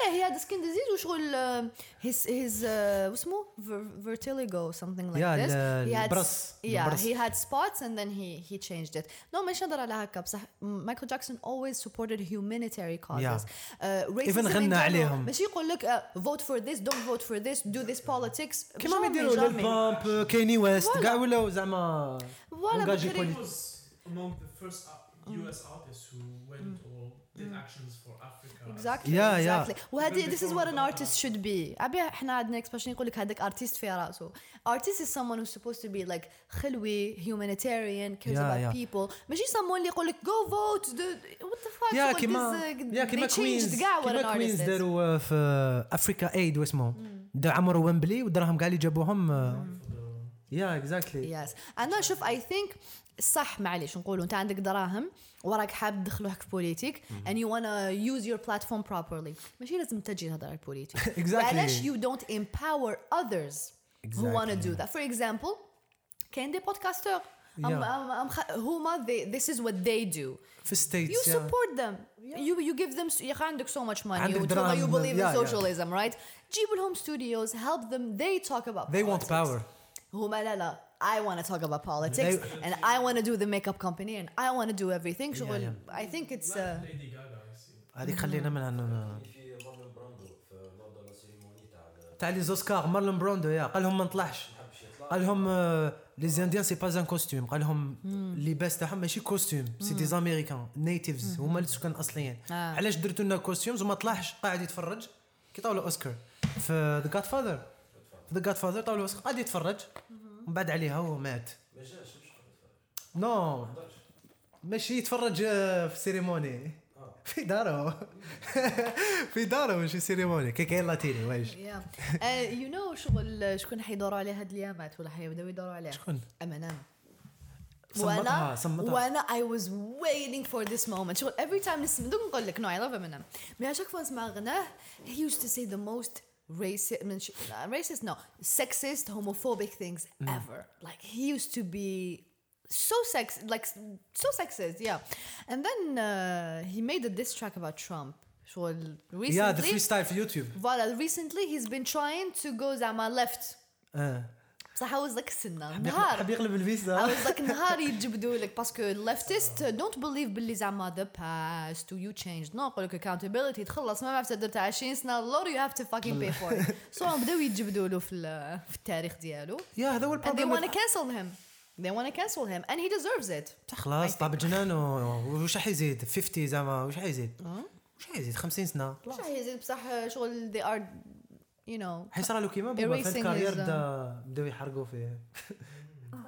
[SPEAKER 2] yeah he had a skin disease وشغل uh, his his uh, واسمه Ver- vertigo something like
[SPEAKER 1] Yeah,
[SPEAKER 2] this
[SPEAKER 1] ال-
[SPEAKER 2] he had
[SPEAKER 1] البرص.
[SPEAKER 2] yeah
[SPEAKER 1] البرص.
[SPEAKER 2] he had spots and then he he changed it no ماشي نهضر على هكا بصح Michael Jackson always supported humanitarian causes uh, racism
[SPEAKER 1] Even
[SPEAKER 2] in
[SPEAKER 1] غنى
[SPEAKER 2] general.
[SPEAKER 1] عليهم.
[SPEAKER 2] ماشي يقول لك uh, vote for this don't vote for this do this politics
[SPEAKER 1] كيما ما
[SPEAKER 2] jamais,
[SPEAKER 1] يديروا
[SPEAKER 2] jamais.
[SPEAKER 1] للبامب كيني ويست
[SPEAKER 2] Voilà.
[SPEAKER 1] كاع ولاو زعما
[SPEAKER 2] Voilà,
[SPEAKER 1] engagé
[SPEAKER 2] بكري-
[SPEAKER 1] politique.
[SPEAKER 3] He was among the first uh, US artists who went or did actions for Africa.
[SPEAKER 2] Exactly
[SPEAKER 1] Yeah, yeah.
[SPEAKER 2] exactly وهذه this is what an artist should be عبي احنا عندنا expression يقول لك هذاك artist في راسه artist is someone who's supposed to be like خلوي humanitarian cares
[SPEAKER 1] Yeah,
[SPEAKER 2] about
[SPEAKER 1] yeah.
[SPEAKER 2] people ماشي someone اللي يقول لك go vote do, what the fuck
[SPEAKER 1] يا
[SPEAKER 2] شغل
[SPEAKER 1] كيما
[SPEAKER 2] this, uh,
[SPEAKER 1] يا كيما
[SPEAKER 2] they changed
[SPEAKER 1] كوينز
[SPEAKER 2] كاع what an
[SPEAKER 1] كيما
[SPEAKER 2] artist
[SPEAKER 1] كوينز
[SPEAKER 2] is
[SPEAKER 1] داروا في افريكا ايد واسمه دا عمرو ويمبلي ودراهم كاع اللي جابوهم يا اكزاكتلي
[SPEAKER 2] yes انا شوف I think صح معليش نقولوا أنت عندك دراهم وراك حاب تدخلوك في بوليتيك ان يو وأنا يوز يور بلاتفورم بروبرلي ماشي لازم تجي تهضر على البوليتيك. علاش يو دونت امباور اذرز هو
[SPEAKER 1] وأنا
[SPEAKER 2] دو ذات فور اكزامبل كاين دي بودكاستور هما ذيس از وات ذي دو
[SPEAKER 1] في ستيتس
[SPEAKER 2] يو سبورت ذم يو يو جيف ذم يا أخي عندك سو ماتش ماني
[SPEAKER 1] عندك دراهم.
[SPEAKER 2] يو
[SPEAKER 1] بليف ان
[SPEAKER 2] سوشاليزم رايت جيب لهم ستوديوز هيلب ذم ذي توك
[SPEAKER 1] اباوت ذي
[SPEAKER 2] ونت
[SPEAKER 1] باور
[SPEAKER 2] هما لا لا. I want to talk about politics
[SPEAKER 1] They-
[SPEAKER 2] and I want to do the makeup company and I want to do everything. شغل I think it's uh.
[SPEAKER 1] هذيك خلينا منها
[SPEAKER 5] في مارلون براندو في لور دو لا سيريموني تاع
[SPEAKER 1] تاع لي زوسكار مارلون براندو يا قال لهم ما نطلعش. قال لهم لي زانديان سي با ان كوستيم قال لهم اللباس تاعهم ماشي كوستيم سي دي زاميريكان نيتيفز هما السكان الاصليين
[SPEAKER 2] آه.
[SPEAKER 1] علاش درتوا لنا كوستيومز وما طلعش؟ قاعد يتفرج. كي طاولوا أوسكار. في ذا جاد فاذر في ذا جاد فاذر طاولوا أوسكار. قاعد يتفرج. من بعد عليها هو مات.
[SPEAKER 5] ما جاش
[SPEAKER 1] نو ماشي يتفرج آه، في السيريموني في دارو في دارو ماشي سيريموني. كي كاين لاتيني واش
[SPEAKER 2] يو نو شغل شكون حيدوروا عليها هاد الأيامات ولا حيبداو يدوروا عليها؟
[SPEAKER 1] شكون؟
[SPEAKER 2] ام
[SPEAKER 1] ان
[SPEAKER 2] ام
[SPEAKER 1] وأنا
[SPEAKER 2] وأنا اي واز ويتينغ فور ذيس مومنت شغل افري تايم نسمع دوك نقول لك نو اي لاف ام ان ام مي اشاك فوا نسمع غناه هي يوز تو سي ذا موست racist, I mean, uh, racist, no, sexist, homophobic things mm. ever. Like he used to be so sex, like so sexist, yeah. And then uh, he made a diss track about Trump. So recently,
[SPEAKER 1] yeah, the freestyle for YouTube.
[SPEAKER 2] Voila, recently he's been trying to go Zama left. Uh. صح عاوزك
[SPEAKER 1] السنة.
[SPEAKER 2] نهار.
[SPEAKER 1] حب يقلب الفيزا.
[SPEAKER 2] عاوزك نهار يتجبدوا لك. باسكو ليفتيست دونت بليف باللي زعما ذا باست يو تشينج نو نقول لك اكاونتابيلتي تخلص. ما عرفت درت 20 سنة. لور يو هاف تو فاكين باي فور سو بداو يتجبدوا له في في التاريخ ديالو.
[SPEAKER 1] يا هذا هو
[SPEAKER 2] البروبليم دي want كانسل هيم they want to cancel him. And he deserves it.
[SPEAKER 1] خلاص طاب جنانه واش راح يزيد؟ 50 زعما. واش راح يزيد؟ أه؟ واش راح يزيد؟ 50 سنة.
[SPEAKER 2] واش راح يزيد؟ بصح شغل they are you know
[SPEAKER 1] حيصرى له كيما بابا فانت
[SPEAKER 2] Erasing
[SPEAKER 1] كارير
[SPEAKER 2] his,
[SPEAKER 1] بدا بداو يحرقوا فيه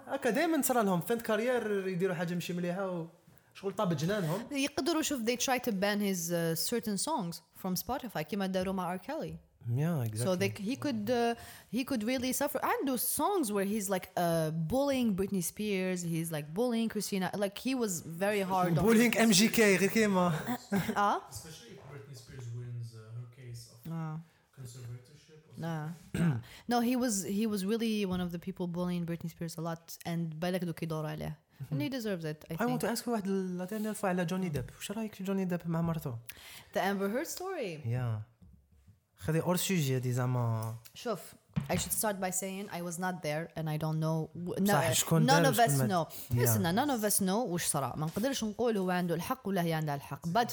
[SPEAKER 1] هكا دائما صرا لهم فانت كارير يديروا حاجه ماشي مليحه و شغل طاب جنانهم
[SPEAKER 2] يقدروا شوف they try to ban his uh, certain songs from Spotify كيما داروا مع R. Kelly
[SPEAKER 1] يا
[SPEAKER 2] So they, he could uh, he could really suffer. And those songs where he's like uh, bullying Britney Spears, he's like bullying Christina. Like he was very hard on.
[SPEAKER 1] بولينج ام جي كي غير كيما
[SPEAKER 2] Ah,
[SPEAKER 3] Especially if Britney Spears wins uh, her case of
[SPEAKER 2] Ah.
[SPEAKER 3] conservatorship. Or
[SPEAKER 2] nah. no, he was he was really one of the people bullying Britney Spears a lot, and بالك دوك يدوروا عليه. And he deserves it, I
[SPEAKER 1] I want
[SPEAKER 2] think.
[SPEAKER 1] to ask واحد لا dernière fois على جوني ديب واش رايك في جوني ديب مع مرته
[SPEAKER 2] The Amber Heard story.
[SPEAKER 1] يا خذي اور سوجي هادي زعما
[SPEAKER 2] شوف I should start by saying I was not there and I don't know no,
[SPEAKER 1] صح، شكون
[SPEAKER 2] none
[SPEAKER 1] دار
[SPEAKER 2] of
[SPEAKER 1] وشكون
[SPEAKER 2] us
[SPEAKER 1] ما-
[SPEAKER 2] know
[SPEAKER 1] Yeah.
[SPEAKER 2] listen none of us know وش صرا ما نقدرش نقول هو عنده الحق ولا هي عندها الحق but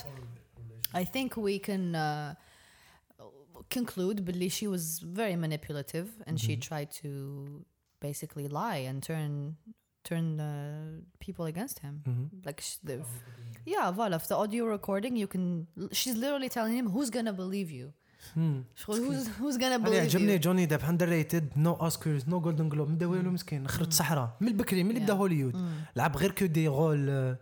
[SPEAKER 2] I think we can uh, conclude باللي she was very manipulative and she
[SPEAKER 1] Mm-hmm.
[SPEAKER 2] tried to basically lie and turn turn uh, people against him.
[SPEAKER 1] Mhm.
[SPEAKER 2] Like sh- the, yeah, voilà. في the audio recording, you can. She's literally telling him who's gonna believe you.
[SPEAKER 1] مم.
[SPEAKER 2] شغل who's who's gonna
[SPEAKER 1] انا
[SPEAKER 2] believe
[SPEAKER 1] عجبني
[SPEAKER 2] you.
[SPEAKER 1] جوني ديب اندر ريتد نو اوسكارز نو جولدن جلوب مدا والو مسكين خرج صحراء من البكري من اللي بدا
[SPEAKER 2] Yeah.
[SPEAKER 1] هوليوود
[SPEAKER 2] Mm.
[SPEAKER 1] لعب غير كو دي رول آه،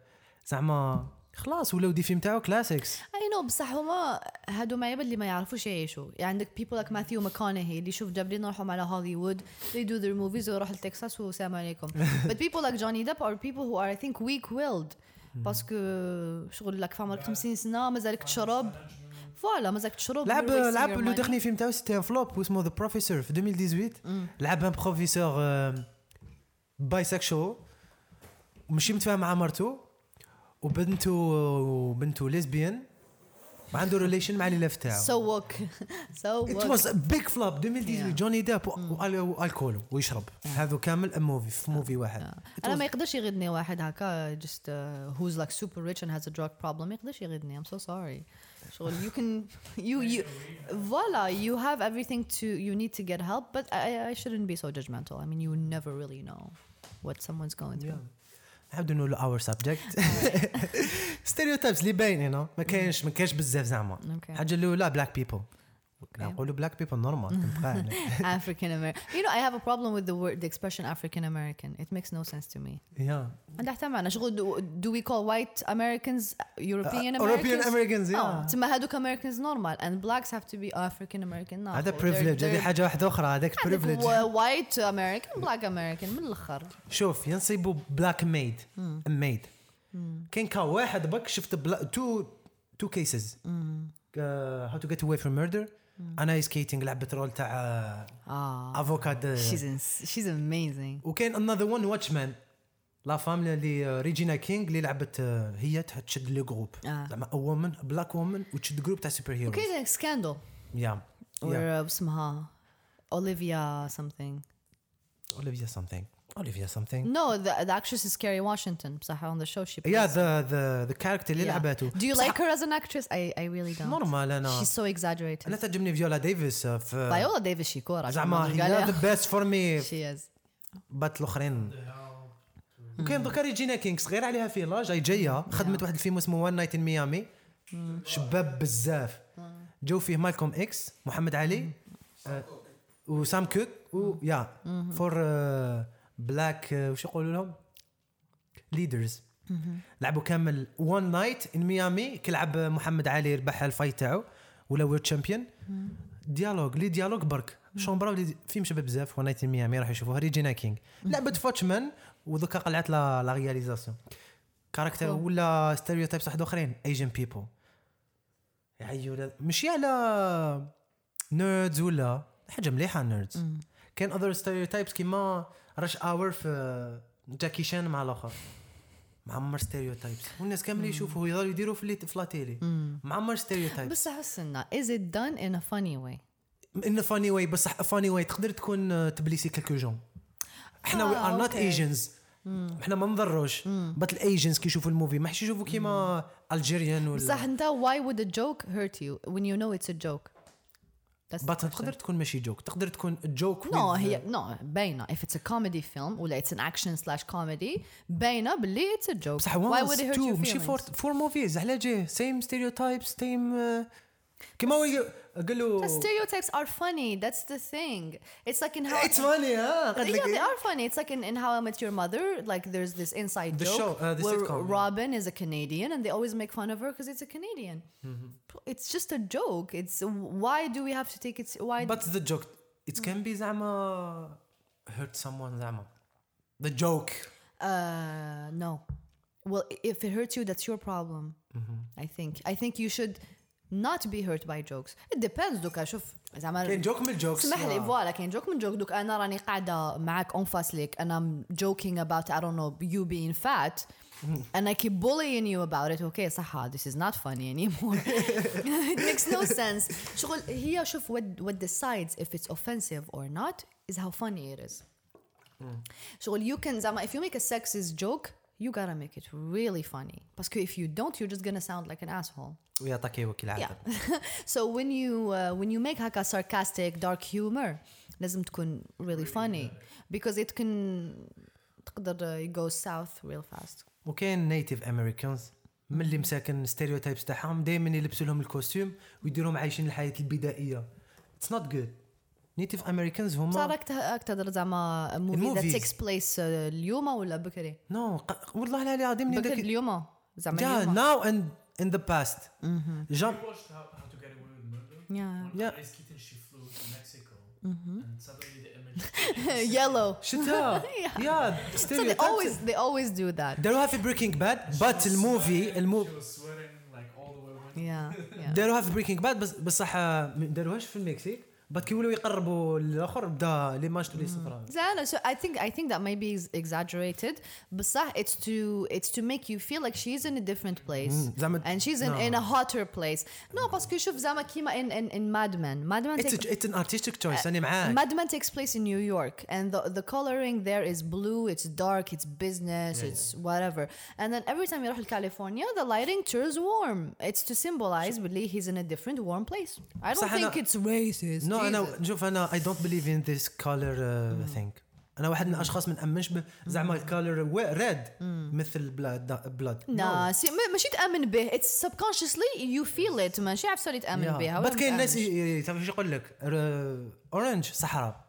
[SPEAKER 1] زعما خلاص ولاو دي فيلم تاعو كلاسيكس
[SPEAKER 2] أي نو بصح هما هادو ما يبل اللي ما يعرفوش يعيشوا. يعني عندك people like ماثيو ماكونهي اللي يشوف جابرين راحوا على هوليوود they do their movies ويروح لتكساس والسلام عليكم. But people like Johnny Depp are people who are I think weak willed باسكو شغل لك فاهم 50 سنة مازالك تشرب. فوالا مازالك تشرب.
[SPEAKER 1] لعب لعب لو. ديرني فيلم تاعو سيتي ان فلوب واسمه ذا بروفيسور في 2018 لعب ان بروفيسور بايسكشوال ماشي متفاهم مع مرته وبنته وبنته ليزبيان وعنده ريليشن مع اللي تاعو
[SPEAKER 2] so woke so
[SPEAKER 1] It
[SPEAKER 2] woke
[SPEAKER 1] was a big flop 2018
[SPEAKER 2] Yeah.
[SPEAKER 1] جوني ديب والكول ويشرب هذا كامل موفي في موفي واحد It
[SPEAKER 2] انا
[SPEAKER 1] was-
[SPEAKER 2] ما يقدرش يغدني واحد هكا just uh, who's like super rich and has a drug problem ما يقدرش يغدني I'm so sorry شغل you can you you voila you have everything to you need to get help but I, I shouldn't be so judgmental I mean you never really know what someone's going through
[SPEAKER 1] نحاول نقولوا اور سبجكت ستيريوتايبس اللي باينين ما كاينش ما كاينش بزاف زعما. الحاجة الاولى بلاك بيبل نقولوا بلاك بيبل نورمال
[SPEAKER 2] افريكان امريكان يو نو اي هاف ا بروبلم وذ ذا وورد اكسبريشن افريكان امريكان ات ميكس نو سنس تو مي
[SPEAKER 1] يا
[SPEAKER 2] عندها حتى معنى شغل دو وي كول وايت
[SPEAKER 1] امريكانز
[SPEAKER 2] يوروبيان
[SPEAKER 1] امريكانز يوروبيان
[SPEAKER 2] امريكانز
[SPEAKER 1] آه
[SPEAKER 2] تسمى هذوك امريكانز نورمال اند بلاكس هاف تو بي افريكان امريكان
[SPEAKER 1] هذا بريفليج هذه حاجة واحدة أخرى. هذاك بريفليج
[SPEAKER 2] وايت امريكان بلاك امريكان من الأخر.
[SPEAKER 1] شوف ينصيبوا بلاك ميد ميد كان كا واحد بك شفت تو تو كيسز هاو تو جيت اواي فروم ميردر أنا سكيتنج لعبت رول تاع
[SPEAKER 2] آه
[SPEAKER 1] أفوكاد.
[SPEAKER 2] She's in, she's amazing.
[SPEAKER 1] وكاين انذر ون واتشمان لا فام اللي ريجينا كينغ اللي لعبت آه، هي تشد لو جروب
[SPEAKER 2] آه.
[SPEAKER 1] زعما وومن بلاك وومن وتشد جروب تاع سوبر هيروز
[SPEAKER 2] وكاين سكاندل
[SPEAKER 1] يا
[SPEAKER 2] اسمها اوليفيا something.
[SPEAKER 1] اوليفيا سامثينغ اوليفيا سامثينغ
[SPEAKER 2] no the, the actress is Kerry Washington. بصح on the show she
[SPEAKER 1] يا
[SPEAKER 2] plays.
[SPEAKER 1] ذا ذا ذا كاركتر اللي
[SPEAKER 2] Yeah.
[SPEAKER 1] لعبته.
[SPEAKER 2] Do you like her as an actress? I, I really don't.
[SPEAKER 1] نورمال أنا
[SPEAKER 2] she's so exaggerated.
[SPEAKER 1] أنا تعجبني فيولا ديفيس آه، في
[SPEAKER 2] فايولا ديفيس شيكورا
[SPEAKER 1] زعما هي ذا بيست فور مي
[SPEAKER 2] she is.
[SPEAKER 1] بات الأخرين. وكاين دوكا ريجينا كينغ صغير عليها في لاج هي جاية خدمت واحد الفيلم اسمه وان نايت ان ميامي شباب بزاف. جو فيه مالكوم إكس محمد علي آه، وسام كوك و يا فور بلاك وش يقولوا لهم? ليدرز لعبوا كامل وان نايت ان ميامي كيلعب محمد علي ربح الفايت تاعو ولا وورد تشامبيون ديالوج لي ديالوج برك. شومبرا ولي فيلم شباب بزاف وان نايت ان ميامي راح يشوفوها ريجينا كينغ لعبت فوتشمان ودوكا قلعت لا لا رياليزاسيون كاركتر. ولا ستيريوتايبس واحد آخرين؟ ايجن بيبل يعيو ماشي على نيردز ولا حاجة مليحة نيردز كاين اذر ستيريوتايبس كيما رش اور في جاكي شان مع الآخر. معمر ستيريو تايبس والناس كامل يشوفوا يضلوا يديروا في لا تيلي معمر ستيريوتايبس
[SPEAKER 2] بصح حسنا از ات دان ان ا فاني واي
[SPEAKER 1] ان ا فاني واي بصح فاني واي تقدر تكون آه، تبليسي كلكو جون. إحنا وي ار نوت ايجنز إحنا ما نضروش. بات الايجنز كي يشوفوا الموفي ما حش يشوفوا كيما الجيريان ولا
[SPEAKER 2] بصح أنت واي وود ا جوك هيرت يو وين يو نو اتس ا جوك
[SPEAKER 1] That's
[SPEAKER 2] question.
[SPEAKER 1] تقدر تكون ماشي جوك تقدر تكون جوك
[SPEAKER 2] No هي no باينة. If it's a comedy film ولا it's an action slash comedy باينة باللي it's a joke.
[SPEAKER 1] بصح
[SPEAKER 2] why would it hurt your
[SPEAKER 1] ماشي فور
[SPEAKER 2] feelings
[SPEAKER 1] فور موفيز على جيه سيم ستيريوتايبس سيم كيما هو يق- قال له
[SPEAKER 2] The stereotypes are funny that's the thing it's like in how
[SPEAKER 1] اتس فاني ها قال
[SPEAKER 2] yeah,
[SPEAKER 1] لك
[SPEAKER 2] they
[SPEAKER 1] إيه.
[SPEAKER 2] are funny. It's like in, in How I Met Your Mother. Like there's this inside
[SPEAKER 1] The
[SPEAKER 2] joke
[SPEAKER 1] show, uh, the
[SPEAKER 2] where
[SPEAKER 1] sitcom, yeah.
[SPEAKER 2] Robin is a Canadian, and they always make fun of her because it's a Canadian.
[SPEAKER 1] Mm-hmm.
[SPEAKER 2] It's just a joke. It's why do we have to take it? Why?
[SPEAKER 1] But the joke it can be زعما hurt someone زعما the joke
[SPEAKER 2] uh, no. Well, if it hurts you, that's your problem.
[SPEAKER 1] Mm-hmm.
[SPEAKER 2] I think. I think you should not be hurt by jokes. It depends. دوكا شوف زعما
[SPEAKER 1] كاين جوك من الجوكس
[SPEAKER 2] اسمح لي فوالا كاين جوك من جوك دوك انا راني قاعده معك اون فاس ليك and I'm joking about I don't know you being fat and I keep bullying you about it okay صح this is not funny anymore it makes no sense شغل هي شوف what, what decides if it's offensive or not is how funny it is شغل you can زعما if you make a sexist joke you gotta make it really funny because if you don't you're just gonna sound like an asshole
[SPEAKER 1] ويعطيك هو كالعاده
[SPEAKER 2] yeah. so when you uh, when you make هكا sarcastic dark humor لازم تكون really funny because it can تقدر you go south real fast
[SPEAKER 1] وكاين نيتيف امريكانز من اللي مساكن ستيريوتايبس تاعهم دائما يلبسوا لهم الكوستيوم ويديروهم عايشين الحياه البدائيه اتس نوت جود نيتيف امريكانز هما
[SPEAKER 2] صارك تهضر زعما موفي تيكس بليس اليوم ولا بكري؟
[SPEAKER 1] نو no. والله العلي العظيم
[SPEAKER 2] بكري
[SPEAKER 1] داك...
[SPEAKER 2] اليوم زعما
[SPEAKER 1] yeah,
[SPEAKER 2] اليوم.
[SPEAKER 1] ناو اند ان ذا باست جام
[SPEAKER 2] yellow.
[SPEAKER 1] شتها yeah.
[SPEAKER 2] So they always they always do that.
[SPEAKER 1] داروها في بريكنج باد but الموفي
[SPEAKER 3] الموفي
[SPEAKER 2] yeah, yeah.
[SPEAKER 1] داروها في بريكنج باد بس بصح ما داروهاش في المكسيك. بعد كي ولاو يقربوا الآخر بدا لي ماج تولي صفراء
[SPEAKER 2] زين so I think I think that may be ex- exaggerated بصح it's to it's to make you feel like she's in a different place
[SPEAKER 1] زعما-
[SPEAKER 2] and she's in,
[SPEAKER 1] No.
[SPEAKER 2] in a hotter place no باسكو شوف زعما كيما in in, in Mad Men Mad Men
[SPEAKER 1] اتس
[SPEAKER 2] take-
[SPEAKER 1] اتس ان ارتستيك تشويس أنا معاك
[SPEAKER 2] Mad Men takes place in New York, and the, the coloring there is blue, it's dark, it's business, it's whatever. And then every time you go to California, the lighting turns warm. It's to symbolize really he's in a different warm place. I don't think it's racist.
[SPEAKER 1] نو
[SPEAKER 2] أنا.
[SPEAKER 1] نشوف أنا اي دونت بليف ان ذيس كولر ثينك أنا واحد من الأشخاص ما نامنش زعما الكولر ريد مثل بلاد بلاد
[SPEAKER 2] ما- ماشي تامن به. It's subconsciously you feel it. ماشي عارف اللي تامن بها.
[SPEAKER 1] بس كاين ناس ي- تعرف إيش يقول لك اورنج صحراء.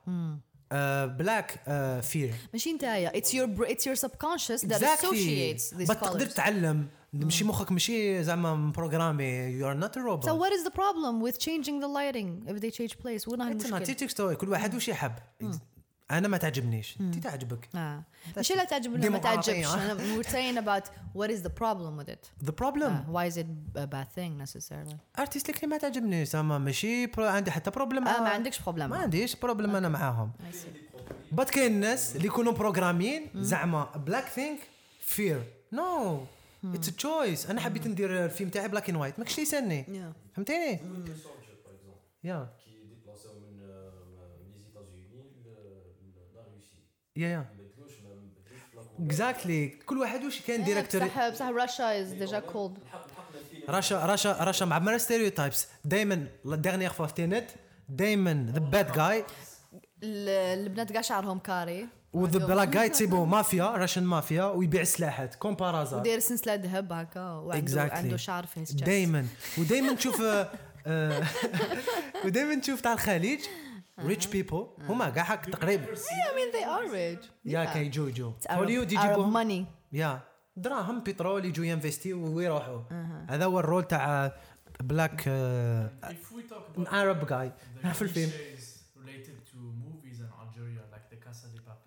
[SPEAKER 1] بلاك فير
[SPEAKER 2] ماشي نتايا br- it's your subconscious that associates these
[SPEAKER 1] بس تقدر تتعلم ماشي مخك ماشي زعما مبروغرامي. يو ار نوت روبوت
[SPEAKER 2] what is the problem with changing the lighting if they change place? وين هاي
[SPEAKER 1] انت
[SPEAKER 2] المشكلة
[SPEAKER 1] ارتستيك ستوري كل واحد وش يحب. أنا ما تعجبنيش. انت تعجبك.
[SPEAKER 2] آه. ماشي لا تعجب ولا ما. تعجبش. we're saying about what is the problem with it.
[SPEAKER 1] ذا بروبلم
[SPEAKER 2] uh, why is it a bad thing necessarily?
[SPEAKER 1] ارتستيكلي ما تعجبنيش زعما ماشي برو عندي حتى بروبلم
[SPEAKER 2] آه ما عندكش بروبلم
[SPEAKER 1] ما عنديش بروبلم أنا معاهم. بات كاين الناس اللي يكونوا بروغراميين زعما بلاك ثينك فير نو اتس تشويس أنا حبيت ندير الفيلم تاعي بلاك اند وايت. ماكش
[SPEAKER 2] تيسألني.
[SPEAKER 1] فهمتيني؟ يا يا يا اكزاكتلي كل واحد واش كان ديريكتور
[SPEAKER 2] بصح بصح راشا
[SPEAKER 5] از ديجا كولد
[SPEAKER 1] راشا راشا راشا مع ستيريو تايبس دائما لا ديرنيير فوا في تينيت دائما ذا باد جاي
[SPEAKER 2] البنات كاع شعرهم كاري
[SPEAKER 1] وذا بلاك جاي تسيبو مافيا راشن مافيا ويبيع السلاحات كومبارازا.
[SPEAKER 2] وداير سلسلة ذهب هكا وعنده
[SPEAKER 1] Exactly.
[SPEAKER 2] عنده شعر في chest.
[SPEAKER 1] دائما ودائما تشوف آه، آه، ودائما تشوف تاع الخليج. ريتش بيبل هما كاع هاك تقريبا.
[SPEAKER 2] I mean they are rich.
[SPEAKER 1] يا. كيجو يجو
[SPEAKER 2] Arab
[SPEAKER 1] يجيبوهم
[SPEAKER 2] money.
[SPEAKER 1] يا. دراهم بترول يجوا ينفستيو ويروحوا هذا هو الرول تاع بلاك Arab guy.
[SPEAKER 3] the
[SPEAKER 1] في الفيلم.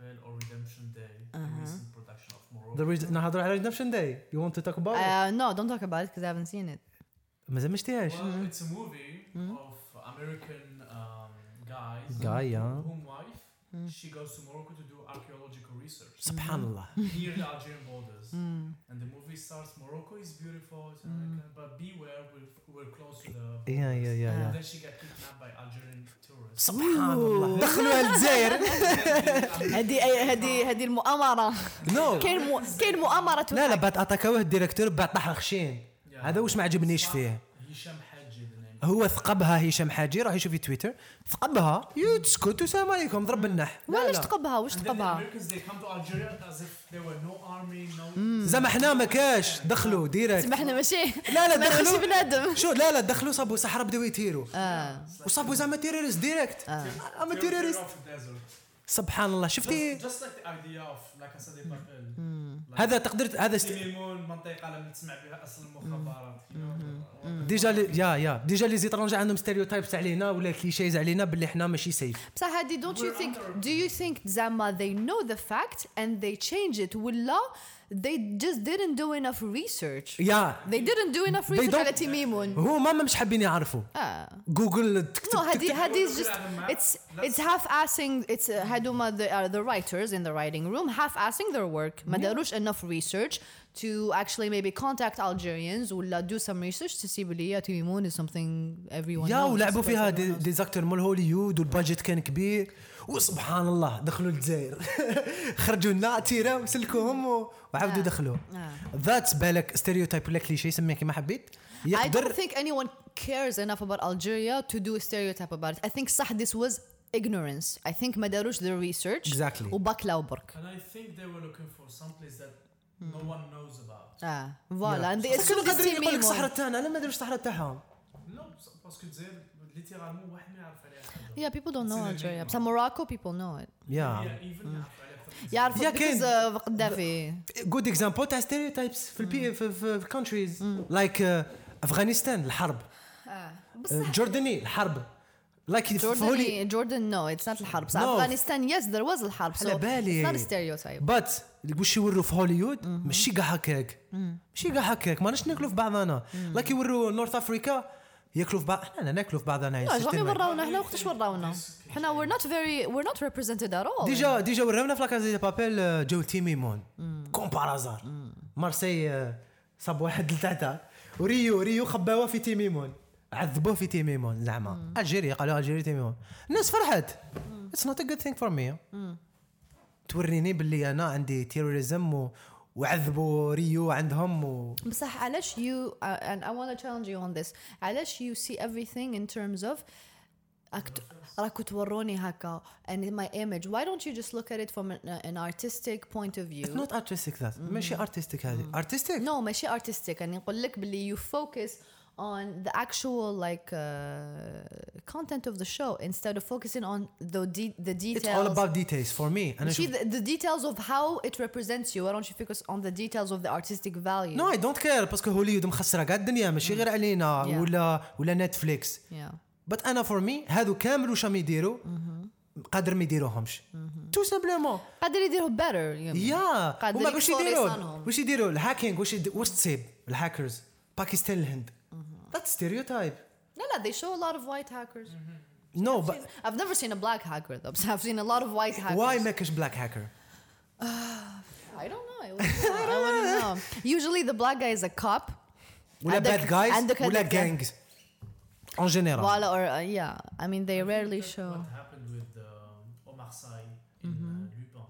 [SPEAKER 3] Casa de Papel or Redemption Day, the recent production of Morocco.
[SPEAKER 1] The reason- نهضر على ريدمشن داي يو ونت تو توك اباوت
[SPEAKER 2] Uh, no don't talk about it because I haven't seen it
[SPEAKER 1] مازال ما شتيهاش
[SPEAKER 3] Well, it's a movie of American um, guys
[SPEAKER 1] Guy, yeah.
[SPEAKER 3] whom wife she goes to Morocco to do archaeological research
[SPEAKER 1] سبحان الله
[SPEAKER 3] near the Algerian borders. And the movie starts Morocco is beautiful, it's American, but beware, we're, we're close to the.
[SPEAKER 1] يا يا يا
[SPEAKER 3] And then she got kidnapped by Algerian tourists.
[SPEAKER 1] سبحان الله دخلوها للجزائر
[SPEAKER 2] هذه هذه هذه المؤامره
[SPEAKER 1] نو
[SPEAKER 2] كاين. كاين مؤامره
[SPEAKER 1] لا لا. بعد اتاكاوه الديريكتور بعد طاح خشين
[SPEAKER 3] Yeah.
[SPEAKER 1] هذا واش ما عجبنيش فيه
[SPEAKER 3] name.
[SPEAKER 1] هو ثقبها هشام حاجي راح يشوف في تويتر ثقبها. يسكت والسلام عليكم ضرب النح.
[SPEAKER 2] وعلاش ثقبها؟ واش
[SPEAKER 3] ثقبها؟ mm.
[SPEAKER 1] زعما حنا ما كاش. دخلوا ديريكت
[SPEAKER 2] زعما حنا ماشي
[SPEAKER 1] لا لا دخلوا.
[SPEAKER 2] ماشي بنادم.
[SPEAKER 1] شو لا لا دخلوا صابوا صحراء بداو يتيروا
[SPEAKER 2] آه.
[SPEAKER 1] وصابوا زعما تيريست ديريكت اما
[SPEAKER 3] تيريست
[SPEAKER 1] سبحان الله. شفتي؟ هذا تقدر هذا است...
[SPEAKER 3] منطقة لم تسمع بها أصل المخابرات.
[SPEAKER 1] ديجا لي- يا يا. ديجا لي زيترونجي عندهم ستيريوتايبس علينا ولا كليشيز علينا باللي حنا ماشي سيف
[SPEAKER 2] بصح هادي don't you think do you think زعما they know the fact and they change it ولا they just didn't do enough research
[SPEAKER 1] يا
[SPEAKER 2] they didn't do enough research
[SPEAKER 1] don't-
[SPEAKER 2] على تيميمون
[SPEAKER 1] هما ما مش حابين يعرفوا
[SPEAKER 2] اه
[SPEAKER 1] جوجل تكتب
[SPEAKER 2] No, هادي
[SPEAKER 3] تكتب-
[SPEAKER 2] هادي is
[SPEAKER 3] تكتب
[SPEAKER 2] just
[SPEAKER 3] على الماب.
[SPEAKER 2] it's
[SPEAKER 3] Let's-
[SPEAKER 2] it's half assing it's uh, هادوما the are the writers in the writing room half assing their work ما داروش enough research to actually maybe contact Algerians ولا do some research to see بلي تيمون is something everyone
[SPEAKER 1] يا
[SPEAKER 2] knows,
[SPEAKER 1] ولعبوا فيها
[SPEAKER 2] everyone
[SPEAKER 1] دي,
[SPEAKER 2] knows.
[SPEAKER 1] دي زاكتور مال هوليوود والبادجت كان كبير وسبحان الله دخلوا للجزائر خرجوا لنا تيراو سلكوهم و- وعاودوا
[SPEAKER 2] آه.
[SPEAKER 1] دخلوا
[SPEAKER 2] آه.
[SPEAKER 1] ذاتس بالك ستيريوتايب ولا كليشي سميه كيما حبيت.
[SPEAKER 2] I don't
[SPEAKER 1] يقدر
[SPEAKER 2] think anyone cares enough about Algeria to do a stereotype about it. I think صح this was ignorance. I think ما داروش their research
[SPEAKER 1] Exactly.
[SPEAKER 2] وبكلاو برك.
[SPEAKER 3] And I think they were looking for some place that no one knows about.
[SPEAKER 2] آه. فوالا assume
[SPEAKER 1] قادرين يقول لك الصحراء تاعنا؟ لا ما داروش الصحراء تاعهم.
[SPEAKER 3] No, باسكو الجزائر ليترالمون واحد ما يعرف عليها
[SPEAKER 2] حاجة.
[SPEAKER 3] يا بيبل دونت
[SPEAKER 2] نو
[SPEAKER 3] الجيريا
[SPEAKER 2] بصح موراكو بيبل نو ات
[SPEAKER 1] يا
[SPEAKER 2] يعرفوا بيكوز قدافي
[SPEAKER 1] جود اكزامبل تاع ستيريوتايبس في البي في الكونتريز لايك افغانستان الحرب.
[SPEAKER 2] Uh,
[SPEAKER 1] جوردني الحرب. لايك
[SPEAKER 2] جوردني جوردن نو اتس نوت الحرب.
[SPEAKER 1] صح
[SPEAKER 2] افغانستان يس ذير واز الحرب
[SPEAKER 1] على بالي.
[SPEAKER 2] نوت ستيريوتايب
[SPEAKER 1] بات واش يوروا في هوليوود ماشي كاع هكاك. ماشي كاع هكاك. ماناش ناكلوا في بعضنا. لايك يوروا نورث افريكا ياكلوا في بعض. إحنا ناكلوا في بعضنا
[SPEAKER 2] لا جامي. وراونا إحنا وقتاش وراونا؟ إحنا we're not very we're not represented at all.
[SPEAKER 1] ديجا ديجا وراونا في لاكازي دي بابيل جاو تيميمون كوم بارازار مارسي آه، صاب واحد لتحتها وريو ريو خباوه في تيميمون عذبوه في تيميمون زعما. الجيري قالوا الجيري تيميمون الناس فرحت. اتس نوت ا جود ثينك فور مي توريني باللي أنا عندي تيروريزم و... وعذبوا ريو عندهم و...
[SPEAKER 2] بصح علاش you uh, and I want to challenge you on this علاش you see everything in terms of أكت... راكو توروني هكا and in my image why don't you just look at it from an, an artistic point of view
[SPEAKER 1] It's not artistic that ماشي artistic هذه artistic
[SPEAKER 2] no ماشي artistic يعني نقول لك باللي you focus on the actual like uh, content of the show instead of focusing on the de- the details
[SPEAKER 1] It's all about details for me انا
[SPEAKER 2] See
[SPEAKER 1] شوف
[SPEAKER 2] the, the details of how it represents you. Why don't you focus on the details of the artistic value?
[SPEAKER 1] نو اي دونت كير باسكو هوليود مخسره كاع الدنيا ماشي غير علينا
[SPEAKER 2] Yeah.
[SPEAKER 1] ولا ولا نتفليكس
[SPEAKER 2] Yeah.
[SPEAKER 1] بس انا فور مي هادو كامل واش راهم يديروا قادر ما يديروهمش تو سامبلومون
[SPEAKER 2] قادر يديروا better. You know.
[SPEAKER 1] يا
[SPEAKER 2] قادر
[SPEAKER 1] هما واش
[SPEAKER 2] يكسروا
[SPEAKER 1] يديروا
[SPEAKER 2] لسانهم.
[SPEAKER 1] واش يديروا الهاكينغ واش يد- واش تصيب الهاكرز باكستان الهند that's stereotype.
[SPEAKER 2] No, no, they show a lot of white hackers.
[SPEAKER 1] Mm-hmm. No,
[SPEAKER 2] I've but seen, I've never seen a black hacker though. So I've seen a lot of white hackers.
[SPEAKER 1] Why Mekish black hacker?
[SPEAKER 2] Uh, I don't know. I, don't want to know. Usually the black guy is a cop. We're
[SPEAKER 1] bad guys.
[SPEAKER 2] And
[SPEAKER 1] the
[SPEAKER 2] we're
[SPEAKER 1] gangs. In general.
[SPEAKER 2] Well, or uh, yeah, I mean they I rarely show.
[SPEAKER 3] What happened with uh, Omar Sy in uh, mm-hmm.